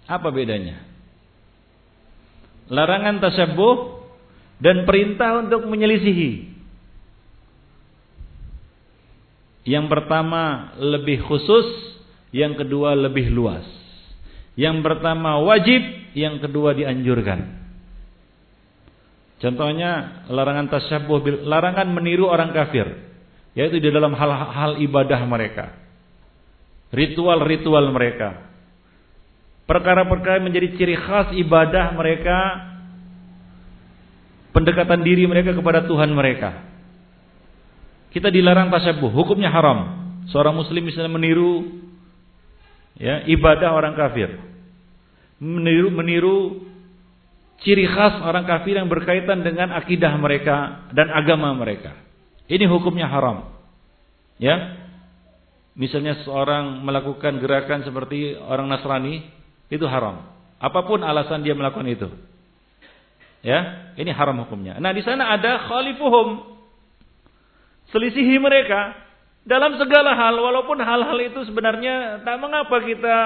Apa bedanya? Larangan tasyabuh dan perintah untuk menyelisihi. Yang pertama lebih khusus, yang kedua lebih luas. Yang pertama wajib, yang kedua dianjurkan. Contohnya larangan tasyabuh, larangan meniru orang kafir, yaitu di dalam hal-hal ibadah mereka, ritual-ritual mereka, perkara-perkara menjadi ciri khas ibadah mereka, pendekatan diri mereka kepada Tuhan mereka. Kita dilarang tasyabuh, hukumnya haram. Seorang muslim misalnya meniru ya, ibadah orang kafir. Meniru meniru ciri khas orang kafir yang berkaitan dengan akidah mereka dan agama mereka. Ini hukumnya haram. Ya. Misalnya seorang melakukan gerakan seperti orang Nasrani, itu haram. Apa pun alasan dia melakukan itu. Ya, ini haram hukumnya. Nah, di sana ada khalifuhum. Selisihi mereka dalam segala hal walaupun hal-hal itu sebenarnya tak mengapa kita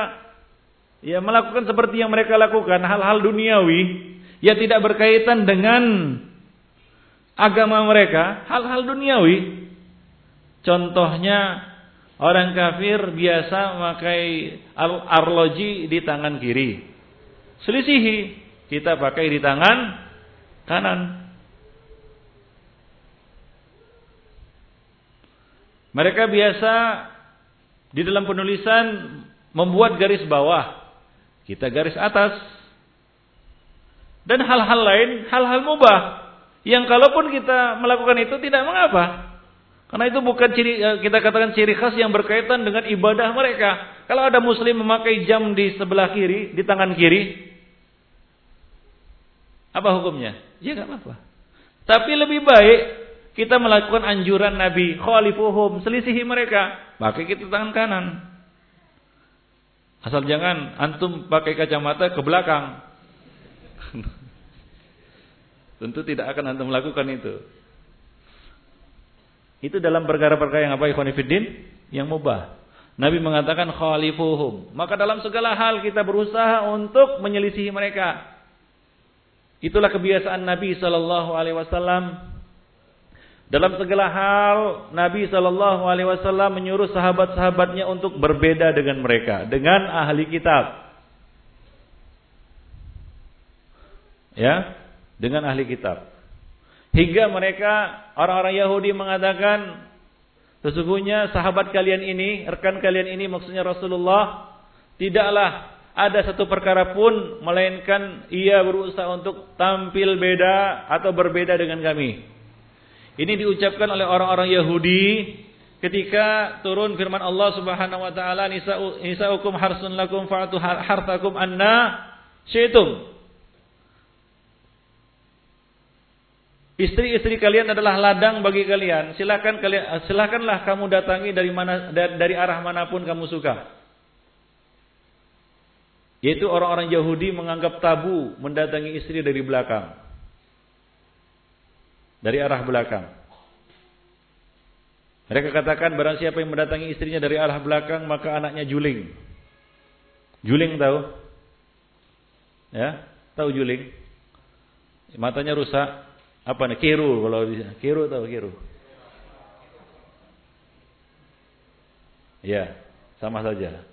ya melakukan seperti yang mereka lakukan, hal-hal duniawi yang tidak berkaitan dengan agama mereka, hal-hal duniawi. Contohnya Orang kafir biasa memakai arloji di tangan kiri. Selisihi, kita pakai di tangan kanan. Mereka biasa di dalam penulisan membuat garis bawah, kita garis atas. Dan hal-hal lain, hal-hal mubah yang kalaupun kita melakukan itu tidak mengapa. Karena itu bukan ciri eh, kita katakan ciri khas yang berkaitan dengan ibadah mereka. Kalau ada muslim memakai jam di sebelah kiri, di tangan kiri, apa hukumnya? Ya nggak apa-apa. Tapi lebih baik kita melakukan anjuran Nabi, khalifuhum, selisihi mereka, pakai kita tangan kanan. Asal jangan antum pakai kacamata ke belakang. Tentu tidak akan antum melakukan itu. Itu dalam perkara-perkara yang apa ikhwanifiddin? Yang mubah. Nabi mengatakan khalifuhum. Maka dalam segala hal kita berusaha untuk menyelisihi mereka. Itulah kebiasaan Nabi sallallahu alaihi wasallam. Dalam segala hal Nabi sallallahu alaihi wasallam menyuruh sahabat-sahabatnya untuk berbeda dengan mereka, dengan ahli kitab. Ya, dengan ahli kitab. Hingga mereka orang-orang Yahudi mengatakan sesungguhnya sahabat kalian ini, rekan kalian ini maksudnya Rasulullah tidaklah ada satu perkara pun melainkan ia berusaha untuk tampil beda atau berbeda dengan kami. Ini diucapkan oleh orang-orang Yahudi ketika turun firman Allah Subhanahu wa taala nisa'ukum harsun lakum fa'atu hartakum anna syi'tum. Istri-istri kalian adalah ladang bagi kalian. Silakan kalian silakanlah kamu datangi dari mana dari arah mana pun kamu suka. Yaitu orang-orang Yahudi menganggap tabu mendatangi istri dari belakang. Dari arah belakang. Mereka katakan barang siapa yang mendatangi istrinya dari arah belakang maka anaknya juling. Juling tahu? Ya, tahu juling? Matanya rusak, apa nih kiru kalau bisa kiru atau kiru? Ya sama saja.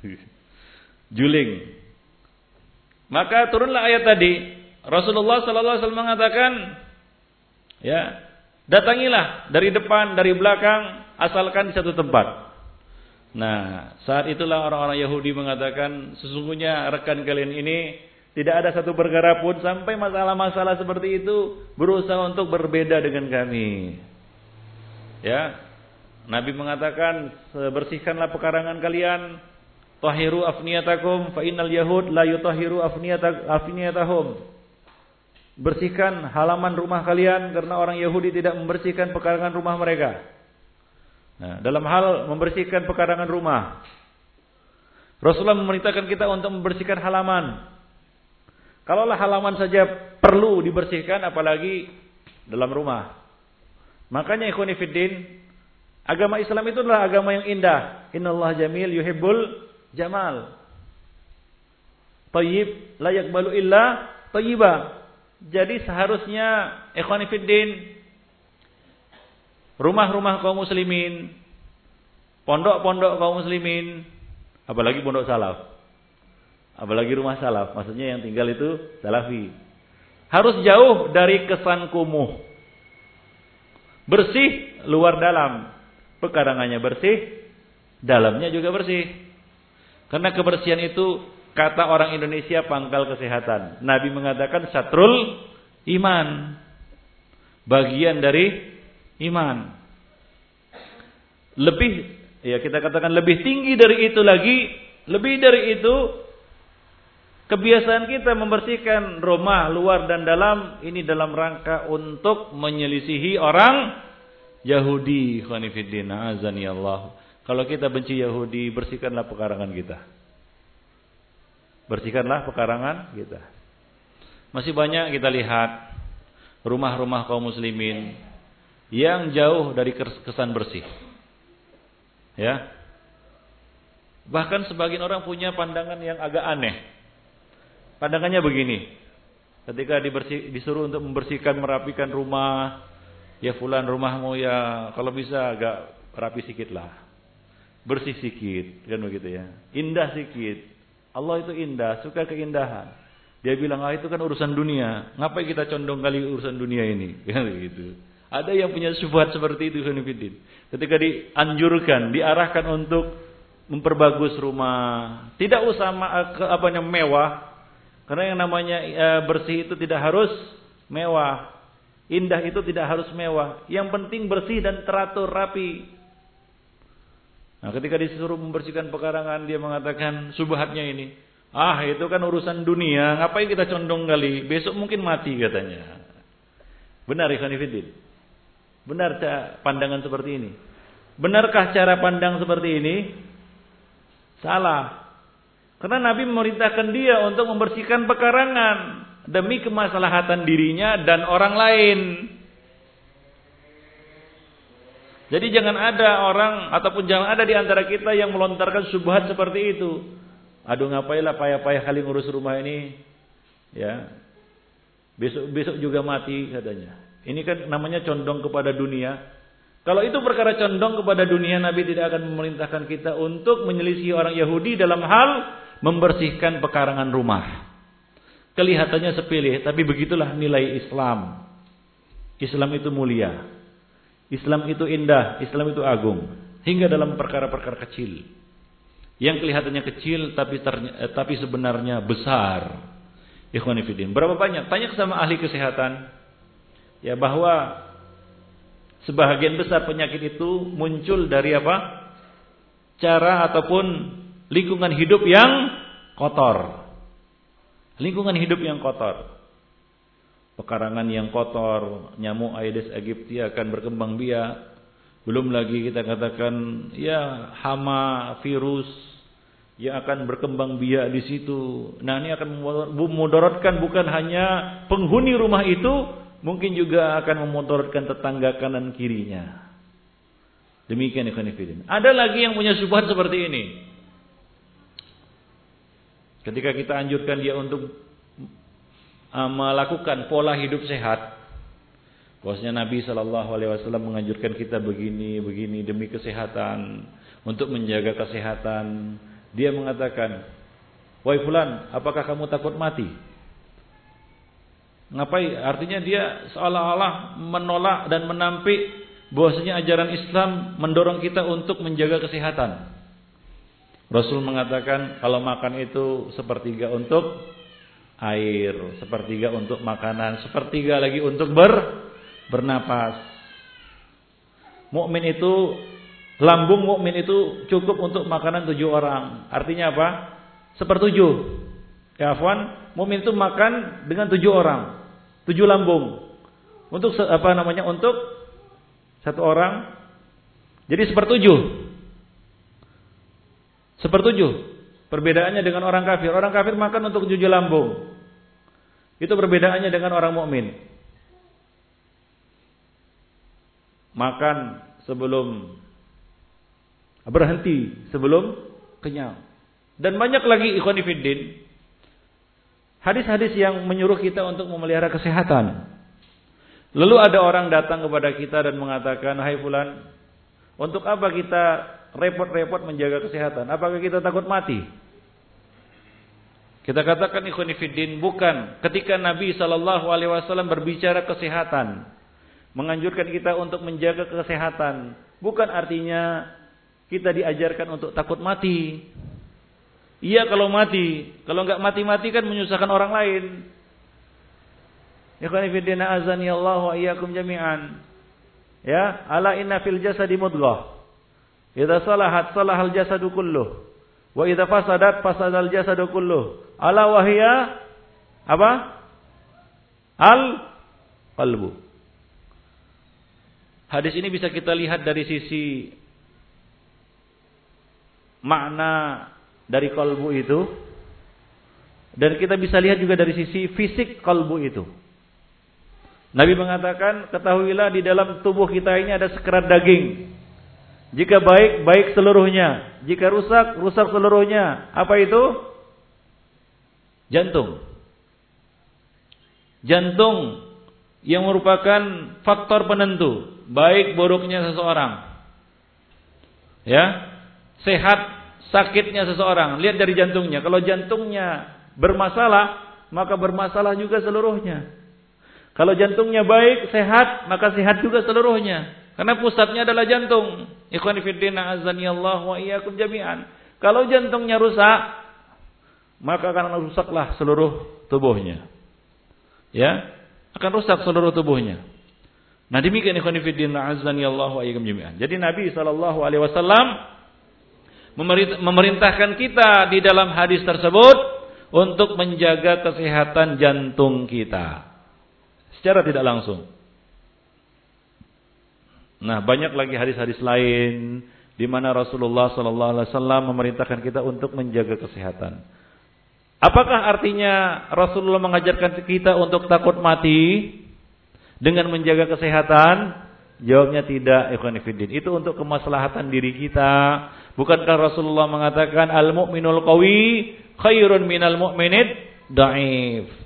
Juling. Maka turunlah ayat tadi. Rasulullah sallallahu alaihi wasallam mengatakan ya datangilah dari depan dari belakang asalkan di satu tempat. Nah saat itulah orang-orang Yahudi mengatakan sesungguhnya rekan kalian ini tidak ada satu perkara pun sampai masalah-masalah seperti itu berusaha untuk berbeda dengan kami. Ya. Nabi mengatakan, bersihkanlah pekarangan kalian, tahiru afniyatakum fa innal yahud la yutahiru afniyatahum. Bersihkan halaman rumah kalian karena orang Yahudi tidak membersihkan pekarangan rumah mereka. Nah, dalam hal membersihkan pekarangan rumah, Rasulullah memerintahkan kita untuk membersihkan halaman. Kalaulah halaman saja perlu dibersihkan apalagi dalam rumah. Makanya ikhwanifiddin, agama Islam itu adalah agama yang indah. Innallah jamil yuhibbul jamal. Tayyib layak balu illa tayyiba. Jadi seharusnya ikhwanifiddin rumah-rumah kaum muslimin, pondok-pondok kaum muslimin, apalagi pondok salaf Apalagi rumah salaf, maksudnya yang tinggal itu salafi. Harus jauh dari kesan kumuh. Bersih luar dalam. Pekarangannya bersih, dalamnya juga bersih. Karena kebersihan itu kata orang Indonesia pangkal kesehatan. Nabi mengatakan satrul iman. Bagian dari iman. Lebih ya kita katakan lebih tinggi dari itu lagi, lebih dari itu Kebiasaan kita membersihkan rumah luar dan dalam ini dalam rangka untuk menyelisihi orang Yahudi. Allah. Kalau kita benci Yahudi, bersihkanlah pekarangan kita. Bersihkanlah pekarangan kita. Masih banyak kita lihat rumah-rumah kaum muslimin yang jauh dari kesan bersih. Ya. Bahkan sebagian orang punya pandangan yang agak aneh. Pandangannya begini. Ketika dibersih, disuruh untuk membersihkan, merapikan rumah, ya fulan rumahmu ya kalau bisa agak rapi sedikit lah. Bersih sedikit, kan begitu ya. Indah sedikit. Allah itu indah, suka keindahan. Dia bilang, ah itu kan urusan dunia. Ngapain kita condong kali urusan dunia ini? Kan begitu. Ada yang punya syubhat seperti itu, Khonifidin. Ketika dianjurkan, diarahkan untuk memperbagus rumah. Tidak usah apa mewah, karena yang namanya e, bersih itu tidak harus mewah. Indah itu tidak harus mewah. Yang penting bersih dan teratur rapi. Nah, ketika disuruh membersihkan pekarangan, dia mengatakan subhatnya ini. Ah, itu kan urusan dunia. Ngapain kita condong kali? Besok mungkin mati katanya. Benar Ikhwan Ifidin? Benar pandangan seperti ini? Benarkah cara pandang seperti ini? Salah. Karena Nabi memerintahkan dia untuk membersihkan pekarangan demi kemaslahatan dirinya dan orang lain. Jadi jangan ada orang ataupun jangan ada di antara kita yang melontarkan subhat seperti itu. Aduh ngapailah payah-payah kali ngurus rumah ini. Ya. Besok besok juga mati katanya. Ini kan namanya condong kepada dunia. Kalau itu perkara condong kepada dunia, Nabi tidak akan memerintahkan kita untuk menyelisih orang Yahudi dalam hal membersihkan pekarangan rumah. Kelihatannya sepele, tapi begitulah nilai Islam. Islam itu mulia. Islam itu indah, Islam itu agung. Hingga dalam perkara-perkara kecil. Yang kelihatannya kecil tapi eh, tapi sebenarnya besar. Ikhwanifidin. Berapa banyak? Tanya sama ahli kesehatan. Ya bahwa sebahagian besar penyakit itu muncul dari apa? Cara ataupun lingkungan hidup yang kotor. Lingkungan hidup yang kotor. Pekarangan yang kotor, nyamuk Aedes aegypti akan berkembang biak. Belum lagi kita katakan ya hama, virus yang akan berkembang biak di situ. Nah, ini akan memudaratkan bukan hanya penghuni rumah itu, mungkin juga akan memudaratkan tetangga kanan kirinya. Demikian ikhwan Ada lagi yang punya subhat seperti ini. Ketika kita anjurkan dia untuk uh, melakukan pola hidup sehat, bahwasanya Nabi Shallallahu Alaihi Wasallam menganjurkan kita begini, begini demi kesehatan, untuk menjaga kesehatan. Dia mengatakan, Wahai fulan, apakah kamu takut mati? Ngapain? Artinya dia seolah-olah menolak dan menampik bahwasanya ajaran Islam mendorong kita untuk menjaga kesehatan. Rasul mengatakan kalau makan itu sepertiga untuk air, sepertiga untuk makanan, sepertiga lagi untuk ber bernapas. Mukmin itu lambung mukmin itu cukup untuk makanan tujuh orang. Artinya apa? Sepertujuh. Ya Afwan, mukmin itu makan dengan tujuh orang, tujuh lambung. Untuk apa namanya? Untuk satu orang. Jadi sepertujuh. Sepertujuh. Perbedaannya dengan orang kafir. Orang kafir makan untuk tujuh lambung. Itu perbedaannya dengan orang mukmin. Makan sebelum berhenti sebelum kenyang. Dan banyak lagi ikhwan fillah hadis-hadis yang menyuruh kita untuk memelihara kesehatan. Lalu ada orang datang kepada kita dan mengatakan, "Hai fulan, untuk apa kita repot-repot menjaga kesehatan? Apakah kita takut mati?" Kita katakan ikhwanifiddin bukan ketika Nabi sallallahu alaihi wasallam berbicara kesehatan, menganjurkan kita untuk menjaga kesehatan, bukan artinya kita diajarkan untuk takut mati. Iya kalau mati, kalau enggak mati-mati kan menyusahkan orang lain. Ikhwanifiddin azani Allah wa iyyakum jami'an. Ya, ala inna fil jasadi mudghah. Idza salahat salahal jasadu kulluh. Wa idza fasadat fasadal jasadu kulluh. Ala wahia apa? Al qalbu. Hadis ini bisa kita lihat dari sisi makna dari kalbu itu dan kita bisa lihat juga dari sisi fisik kalbu itu. Nabi mengatakan, ketahuilah di dalam tubuh kita ini ada sekerat daging. Jika baik, baik seluruhnya. Jika rusak, rusak seluruhnya. Apa itu? Jantung. Jantung yang merupakan faktor penentu baik buruknya seseorang. Ya. Sehat sakitnya seseorang, lihat dari jantungnya. Kalau jantungnya bermasalah, maka bermasalah juga seluruhnya. Kalau jantungnya baik, sehat, maka sehat juga seluruhnya. Karena pusatnya adalah jantung. Ikhwan fillah azani Allah wa iyyakum jami'an. Kalau jantungnya rusak, maka akan rusaklah seluruh tubuhnya. Ya, akan rusak seluruh tubuhnya. Nah demikian ikhwan fillah azani Allah wa iyyakum jami'an. Jadi Nabi sallallahu alaihi wasallam memerintahkan kita di dalam hadis tersebut untuk menjaga kesehatan jantung kita secara tidak langsung. Nah, banyak lagi hadis-hadis lain di mana Rasulullah sallallahu alaihi wasallam memerintahkan kita untuk menjaga kesehatan. Apakah artinya Rasulullah mengajarkan kita untuk takut mati dengan menjaga kesehatan? Jawabnya tidak, ikhwan Itu untuk kemaslahatan diri kita. Bukankah Rasulullah mengatakan al-mu'minul qawi khairun minal mu'minid da'if.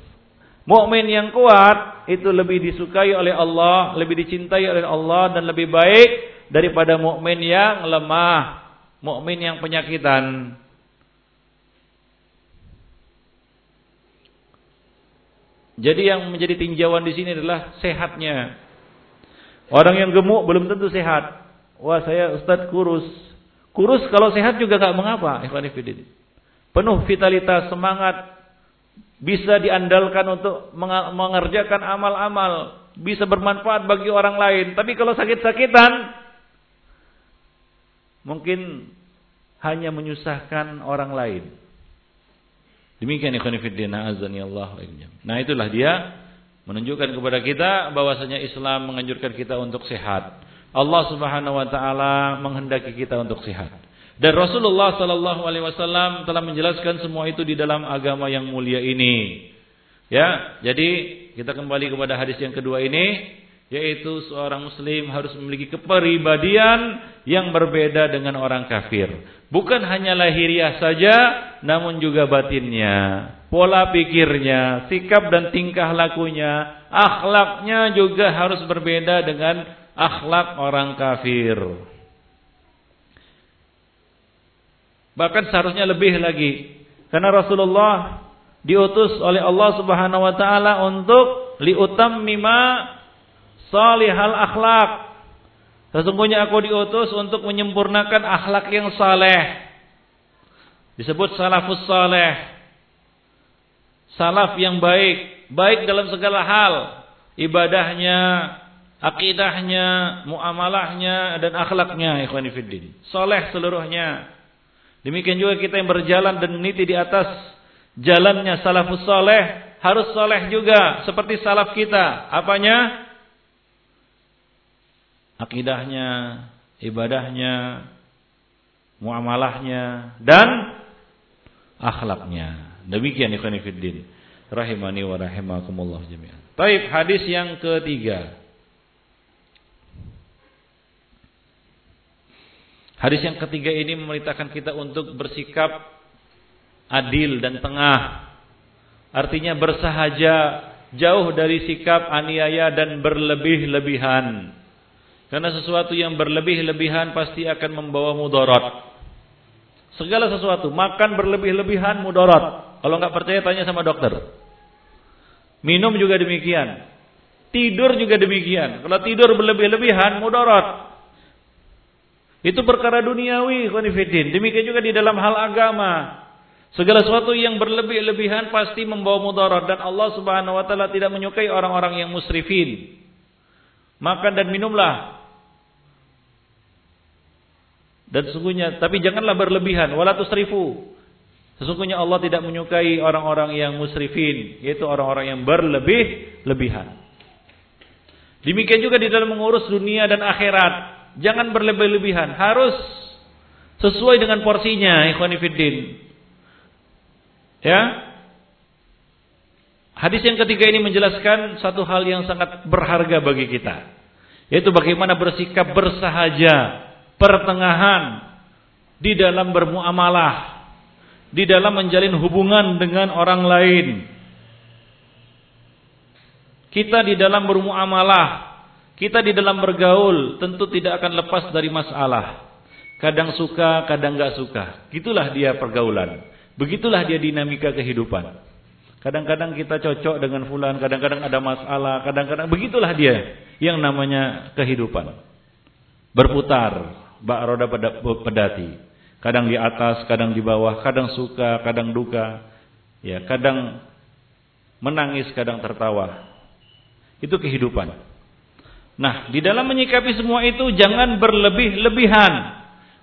Mukmin yang kuat itu lebih disukai oleh Allah, lebih dicintai oleh Allah dan lebih baik daripada mukmin yang lemah, mukmin yang penyakitan. Jadi yang menjadi tinjauan di sini adalah sehatnya Orang yang gemuk belum tentu sehat. Wah saya Ustadz kurus. Kurus kalau sehat juga gak mengapa. Penuh vitalitas, semangat. Bisa diandalkan untuk mengerjakan amal-amal. Bisa bermanfaat bagi orang lain. Tapi kalau sakit-sakitan. Mungkin hanya menyusahkan orang lain. Demikian ikhwan azani Allah. Nah itulah dia menunjukkan kepada kita bahwasanya Islam menganjurkan kita untuk sehat. Allah Subhanahu wa taala menghendaki kita untuk sehat. Dan Rasulullah sallallahu alaihi wasallam telah menjelaskan semua itu di dalam agama yang mulia ini. Ya, jadi kita kembali kepada hadis yang kedua ini yaitu seorang muslim harus memiliki kepribadian yang berbeda dengan orang kafir. Bukan hanya lahiriah saja, namun juga batinnya, pola pikirnya, sikap dan tingkah lakunya, akhlaknya juga harus berbeda dengan akhlak orang kafir. Bahkan seharusnya lebih lagi. Karena Rasulullah diutus oleh Allah Subhanahu wa taala untuk liutammima salihal akhlak. Sesungguhnya aku diutus untuk menyempurnakan akhlak yang saleh. Disebut salafus saleh. Salaf yang baik, baik dalam segala hal, ibadahnya, akidahnya, muamalahnya dan akhlaknya ikhwani fiddin. Saleh seluruhnya. Demikian juga kita yang berjalan dan meniti di atas jalannya salafus saleh harus saleh juga seperti salaf kita. Apanya? akidahnya, ibadahnya, muamalahnya dan akhlaknya. Demikian ikhwan fillah. rahimani wa rahimakumullah jami'an. Taib hadis yang ketiga. Hadis yang ketiga ini memerintahkan kita untuk bersikap adil dan tengah. Artinya bersahaja, jauh dari sikap aniaya dan berlebih-lebihan. Karena sesuatu yang berlebih-lebihan pasti akan membawa mudarat. Segala sesuatu, makan berlebih-lebihan mudarat. Kalau nggak percaya tanya sama dokter. Minum juga demikian. Tidur juga demikian. Kalau tidur berlebih-lebihan mudarat. Itu perkara duniawi, konfidin. Demikian juga di dalam hal agama. Segala sesuatu yang berlebih-lebihan pasti membawa mudarat dan Allah Subhanahu wa taala tidak menyukai orang-orang yang musrifin. Makan dan minumlah. Dan sesungguhnya tapi janganlah berlebihan, wala tusrifu. Sesungguhnya Allah tidak menyukai orang-orang yang musrifin, yaitu orang-orang yang berlebih-lebihan. Demikian juga di dalam mengurus dunia dan akhirat. Jangan berlebih-lebihan. Harus sesuai dengan porsinya, ikhwanifiddin. Ya. Hadis yang ketiga ini menjelaskan satu hal yang sangat berharga bagi kita. Yaitu bagaimana bersikap bersahaja, pertengahan di dalam bermuamalah, di dalam menjalin hubungan dengan orang lain. Kita di dalam bermuamalah kita di dalam bergaul tentu tidak akan lepas dari masalah. Kadang suka, kadang nggak suka. Gitulah dia pergaulan. Begitulah dia dinamika kehidupan. Kadang-kadang kita cocok dengan fulan, kadang-kadang ada masalah, kadang-kadang begitulah dia yang namanya kehidupan. Berputar, bak roda pedati. Kadang di atas, kadang di bawah, kadang suka, kadang duka. Ya, kadang menangis, kadang tertawa. Itu kehidupan. Nah, di dalam menyikapi semua itu jangan berlebih-lebihan.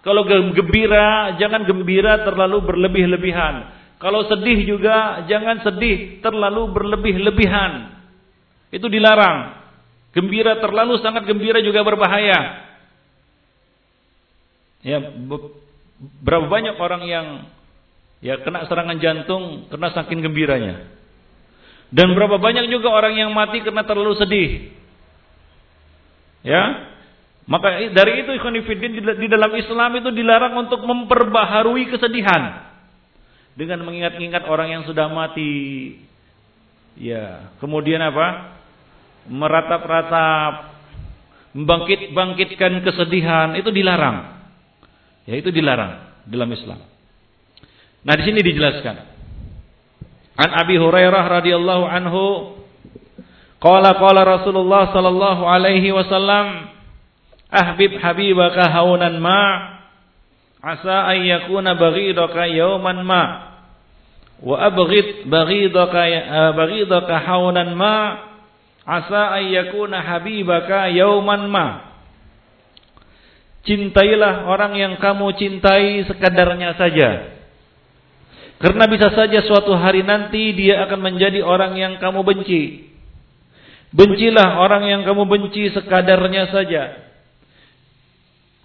Kalau gembira, jangan gembira terlalu berlebih-lebihan. Kalau sedih juga jangan sedih terlalu berlebih-lebihan. Itu dilarang. Gembira terlalu sangat gembira juga berbahaya. Ya, berapa banyak orang yang ya kena serangan jantung karena saking gembiranya. Dan berapa banyak juga orang yang mati karena terlalu sedih. Ya. Maka dari itu ikhwanifidin di dalam Islam itu dilarang untuk memperbaharui kesedihan. Dengan mengingat-ingat orang yang sudah mati. Ya, kemudian apa? Meratap-ratap, membangkit-bangkitkan kesedihan itu dilarang. Ya, itu dilarang dalam Islam. Nah, di sini dijelaskan. An Abi Hurairah radhiyallahu anhu Qala qala Rasulullah sallallahu alaihi wasallam ahbib habibaka haunan ma asa an yakuna baghidaka yawman ma wa abghid baghidaka eh, baghidaka haunan ma asa an yakuna habibaka yawman ma Cintailah orang yang kamu cintai sekadarnya saja. Karena bisa saja suatu hari nanti dia akan menjadi orang yang kamu benci. Bencilah orang yang kamu benci sekadarnya saja.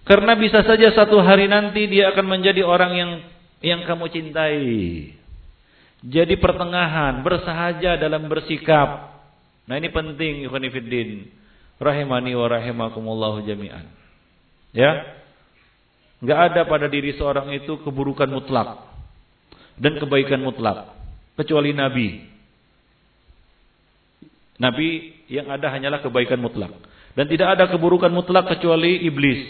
Karena bisa saja satu hari nanti dia akan menjadi orang yang yang kamu cintai. Jadi pertengahan, bersahaja dalam bersikap. Nah ini penting ikhwan fillah. Rahimani wa rahimakumullah jami'an. Ya. Enggak ada pada diri seorang itu keburukan mutlak dan kebaikan mutlak kecuali nabi. Nabi yang ada hanyalah kebaikan mutlak. Dan tidak ada keburukan mutlak kecuali iblis.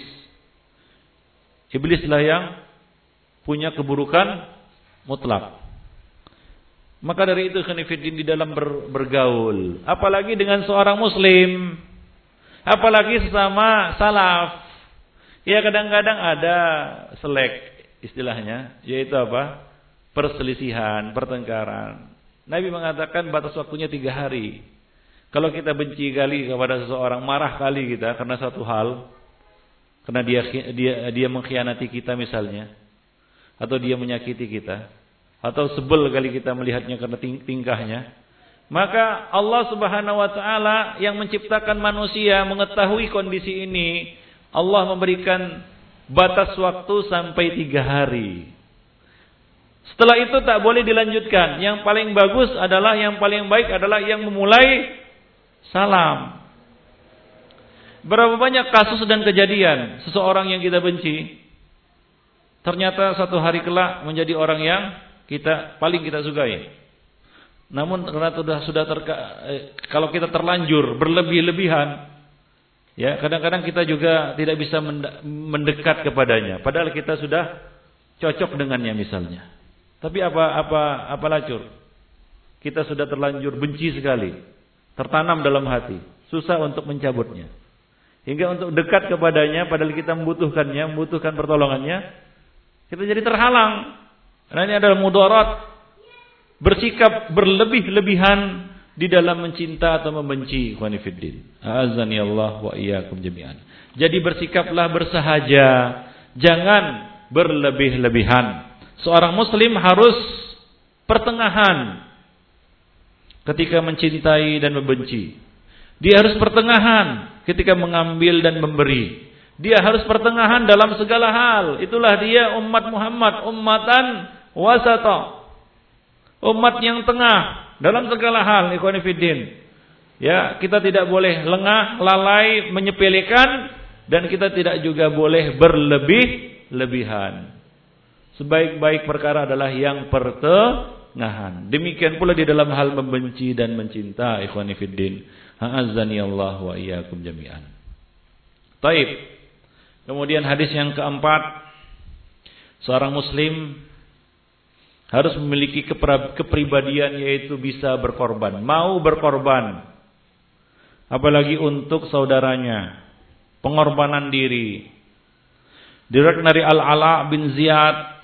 Iblislah yang punya keburukan mutlak. Maka dari itu khanifidin di dalam ber, bergaul. Apalagi dengan seorang muslim. Apalagi sesama salaf. Ya kadang-kadang ada selek istilahnya. Yaitu apa? Perselisihan, pertengkaran. Nabi mengatakan batas waktunya tiga hari. Kalau kita benci kali kepada seseorang, marah kali kita karena satu hal, karena dia dia dia mengkhianati kita misalnya, atau dia menyakiti kita, atau sebel kali kita melihatnya karena tingkahnya, maka Allah Subhanahu wa taala yang menciptakan manusia mengetahui kondisi ini, Allah memberikan batas waktu sampai tiga hari. Setelah itu tak boleh dilanjutkan. Yang paling bagus adalah yang paling baik adalah yang memulai salam. Berapa banyak kasus dan kejadian seseorang yang kita benci ternyata satu hari kelak menjadi orang yang kita paling kita sukai. Namun karena sudah sudah terka, eh, kalau kita terlanjur berlebih-lebihan ya kadang-kadang kita juga tidak bisa mendekat kepadanya padahal kita sudah cocok dengannya misalnya. Tapi apa apa apa lacur? Kita sudah terlanjur benci sekali, tertanam dalam hati, susah untuk mencabutnya. Hingga untuk dekat kepadanya padahal kita membutuhkannya, membutuhkan pertolongannya, kita jadi terhalang. Karena ini adalah mudarat bersikap berlebih-lebihan di dalam mencinta atau membenci khonifuddin. Azani Allah wa iyyakum jami'an. Jadi bersikaplah bersahaja, jangan berlebih-lebihan. Seorang muslim harus pertengahan ketika mencintai dan membenci. Dia harus pertengahan ketika mengambil dan memberi. Dia harus pertengahan dalam segala hal. Itulah dia umat Muhammad, ummatan wasata. Umat yang tengah dalam segala hal, ikhwanifidin. Ya, kita tidak boleh lengah, lalai, menyepelekan dan kita tidak juga boleh berlebih-lebihan. Sebaik-baik perkara adalah yang pertengahan. Demikian pula di dalam hal membenci dan mencinta ikhwanifidin. A'azzani Allah wa iyyakum jami'an. Taib. Kemudian hadis yang keempat, seorang muslim harus memiliki kepribadian yaitu bisa berkorban, mau berkorban. Apalagi untuk saudaranya. Pengorbanan diri. Direk dari Al-Ala bin Ziyad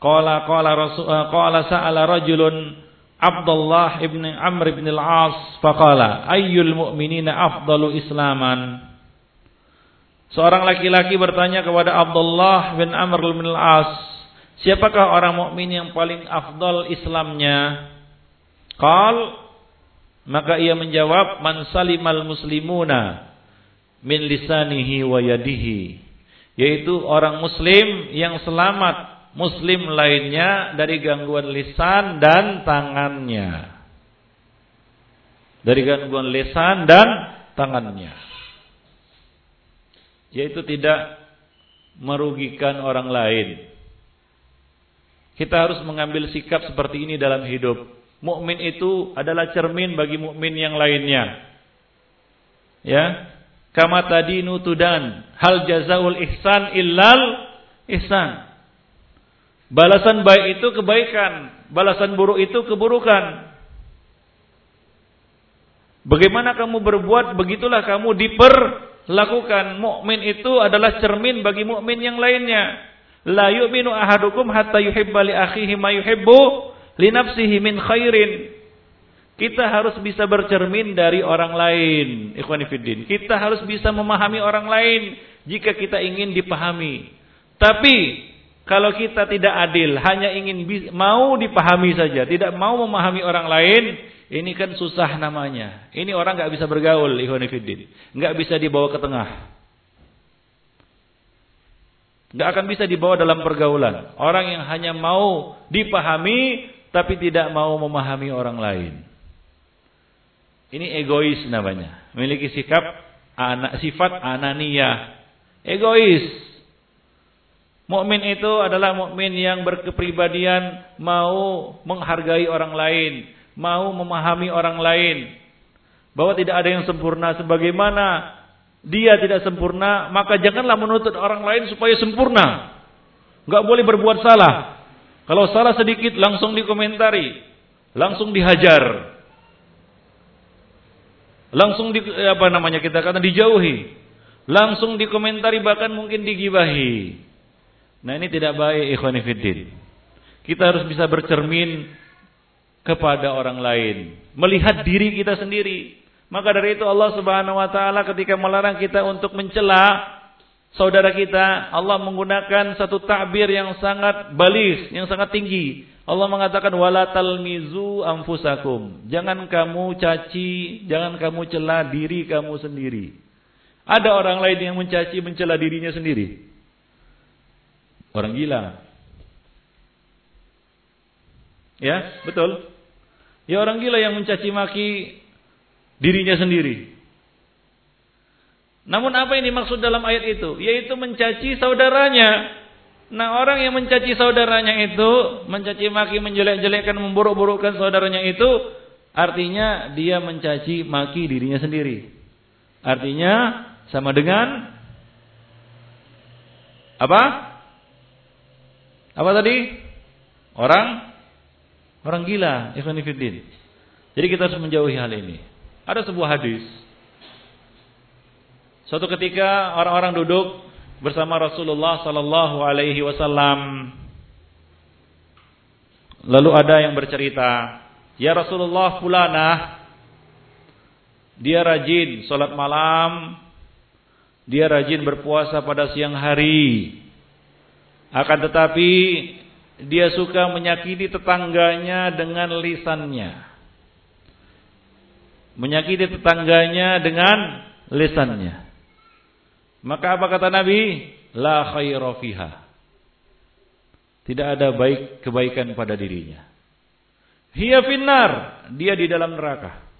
qala qala rasul qala sa'ala rajulun Abdullah ibn Amr ibn al-As faqala ayyul mu'minina afdalu islaman? Seorang laki-laki bertanya kepada Abdullah bin Amr bin al-As siapakah orang mukmin yang paling afdal Islamnya? Qal maka ia menjawab man salimal muslimuna min lisanihi wa yadihi. Yaitu orang muslim yang selamat muslim lainnya dari gangguan lisan dan tangannya. Dari gangguan lisan dan tangannya. Yaitu tidak merugikan orang lain. Kita harus mengambil sikap seperti ini dalam hidup. Mukmin itu adalah cermin bagi mukmin yang lainnya. Ya, kama tadi nutudan hal jazaul ihsan illal ihsan. Balasan baik itu kebaikan, balasan buruk itu keburukan. Bagaimana kamu berbuat, begitulah kamu diperlakukan. Mukmin itu adalah cermin bagi mukmin yang lainnya. La yu'minu ahadukum hatta yuhibba li akhihi ma yuhibbu li nafsihi min khairin. Kita harus bisa bercermin dari orang lain, ikhwan fillah. Kita harus bisa memahami orang lain jika kita ingin dipahami. Tapi kalau kita tidak adil, hanya ingin mau dipahami saja, tidak mau memahami orang lain, ini kan susah namanya. Ini orang nggak bisa bergaul, ikhwanifiddin. Nggak bisa dibawa ke tengah. Nggak akan bisa dibawa dalam pergaulan. Orang yang hanya mau dipahami, tapi tidak mau memahami orang lain. Ini egois namanya. Memiliki sikap anak sifat ananiyah. Egois. Mukmin itu adalah mukmin yang berkepribadian mau menghargai orang lain, mau memahami orang lain. Bahwa tidak ada yang sempurna sebagaimana dia tidak sempurna, maka janganlah menuntut orang lain supaya sempurna. Enggak boleh berbuat salah. Kalau salah sedikit langsung dikomentari, langsung dihajar. Langsung di apa namanya kita kata dijauhi. Langsung dikomentari bahkan mungkin digibahi. Nah ini tidak baik ikhwanifiddin. Kita harus bisa bercermin kepada orang lain. Melihat diri kita sendiri. Maka dari itu Allah subhanahu wa ta'ala ketika melarang kita untuk mencela saudara kita. Allah menggunakan satu takbir yang sangat balis, yang sangat tinggi. Allah mengatakan wala talmizu anfusakum. Jangan kamu caci, jangan kamu cela diri kamu sendiri. Ada orang lain yang mencaci, mencela dirinya sendiri. Orang gila. Ya, betul. Ya orang gila yang mencaci maki dirinya sendiri. Namun apa yang dimaksud dalam ayat itu? Yaitu mencaci saudaranya. Nah orang yang mencaci saudaranya itu, mencaci maki, menjelek-jelekkan, memburuk-burukkan saudaranya itu, artinya dia mencaci maki dirinya sendiri. Artinya sama dengan apa? Apa tadi? Orang orang gila, ikhwanifiddin. Jadi kita harus menjauhi hal ini. Ada sebuah hadis. Suatu ketika orang-orang duduk bersama Rasulullah sallallahu alaihi wasallam. Lalu ada yang bercerita, "Ya Rasulullah fulanah dia rajin salat malam, dia rajin berpuasa pada siang hari. Akan tetapi dia suka menyakiti tetangganya dengan lisannya. Menyakiti tetangganya dengan lisannya. Maka apa kata Nabi? La khaira fiha. Tidak ada baik kebaikan pada dirinya. Hiya finnar, dia di dalam neraka.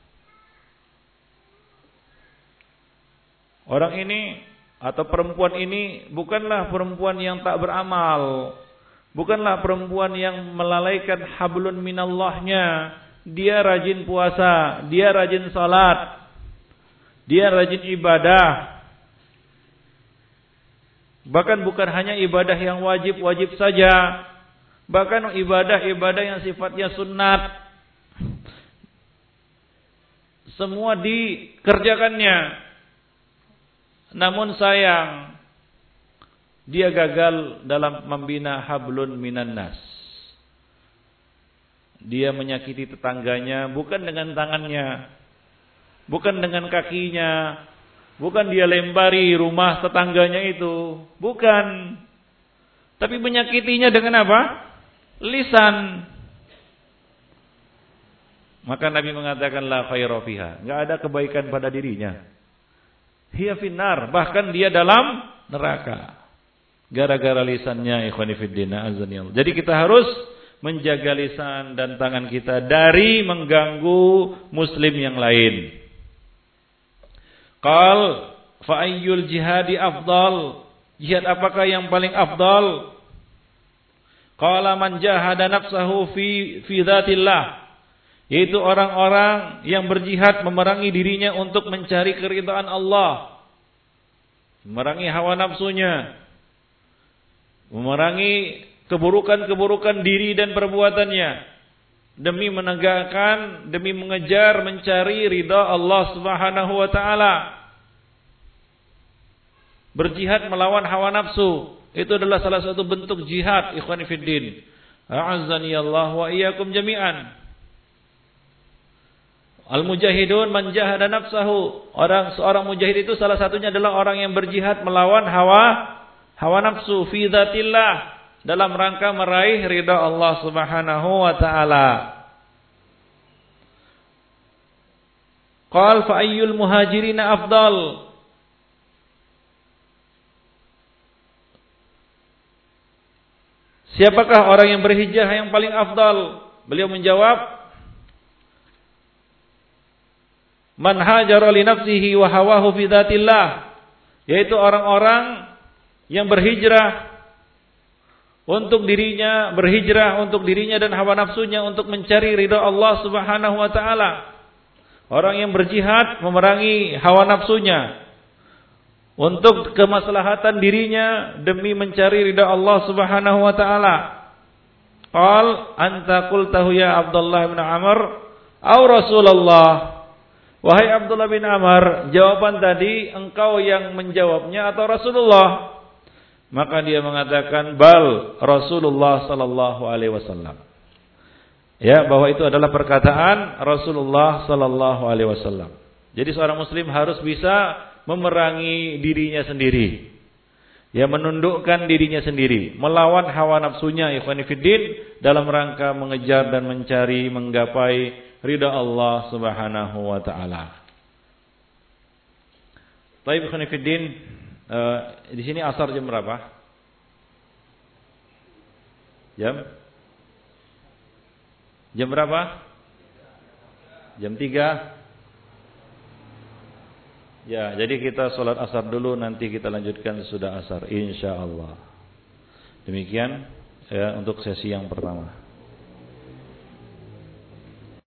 Orang ini atau perempuan ini bukanlah perempuan yang tak beramal. Bukanlah perempuan yang melalaikan hablun minallahnya. Dia rajin puasa, dia rajin salat, dia rajin ibadah, Bahkan bukan hanya ibadah yang wajib-wajib saja. Bahkan ibadah-ibadah yang sifatnya sunat. Semua dikerjakannya. Namun sayang. Dia gagal dalam membina hablun minan nas. Dia menyakiti tetangganya bukan dengan tangannya. Bukan dengan kakinya. Bukan dia lempari rumah tetangganya itu. Bukan. Tapi menyakitinya dengan apa? Lisan. Maka Nabi mengatakan la khaira fiha. Enggak ada kebaikan pada dirinya. Hiya finnar, bahkan dia dalam neraka. Gara-gara lisannya ikhwani fiddina. Jadi kita harus menjaga lisan dan tangan kita dari mengganggu muslim yang lain. Qal fa ayyul jihadi afdal? Jihad apakah yang paling afdal? Qala man jahada nafsahu fi fi dzatillah. Yaitu orang-orang yang berjihad memerangi dirinya untuk mencari keridhaan Allah. Memerangi hawa nafsunya. Memerangi keburukan-keburukan diri dan perbuatannya demi menegakkan, demi mengejar, mencari ridha Allah Subhanahu wa taala. Berjihad melawan hawa nafsu itu adalah salah satu bentuk jihad ikhwan fillah. A'azzani Allah wa iyyakum jami'an. Al-mujahidun man jahada nafsahu. Orang seorang mujahid itu salah satunya adalah orang yang berjihad melawan hawa hawa nafsu fi dalam rangka meraih ridha Allah Subhanahu wa taala. Qal fa ayyul muhajirina afdal? Siapakah orang yang berhijrah yang paling afdal? Beliau menjawab, Man hajara li nafsihi wa hawahu fi dzatillah, yaitu orang-orang yang berhijrah untuk dirinya berhijrah untuk dirinya dan hawa nafsunya untuk mencari ridha Allah Subhanahu wa taala. Orang yang berjihad memerangi hawa nafsunya untuk kemaslahatan dirinya demi mencari ridha Allah Subhanahu wa taala. Qal anta qultahu ya Abdullah bin Amr au Rasulullah. Wahai Abdullah bin Amr, jawaban tadi engkau yang menjawabnya atau Rasulullah? Maka dia mengatakan bal Rasulullah sallallahu alaihi wasallam. Ya, bahwa itu adalah perkataan Rasulullah sallallahu alaihi wasallam. Jadi seorang muslim harus bisa memerangi dirinya sendiri. Ya menundukkan dirinya sendiri, melawan hawa nafsunya ikhwan dalam rangka mengejar dan mencari menggapai ridha Allah Subhanahu wa taala. Baik ikhwan Uh, di sini asar jam berapa? Jam? Jam berapa? Jam 3. Ya, jadi kita sholat asar dulu nanti kita lanjutkan sudah asar insya Allah. Demikian ya untuk sesi yang pertama.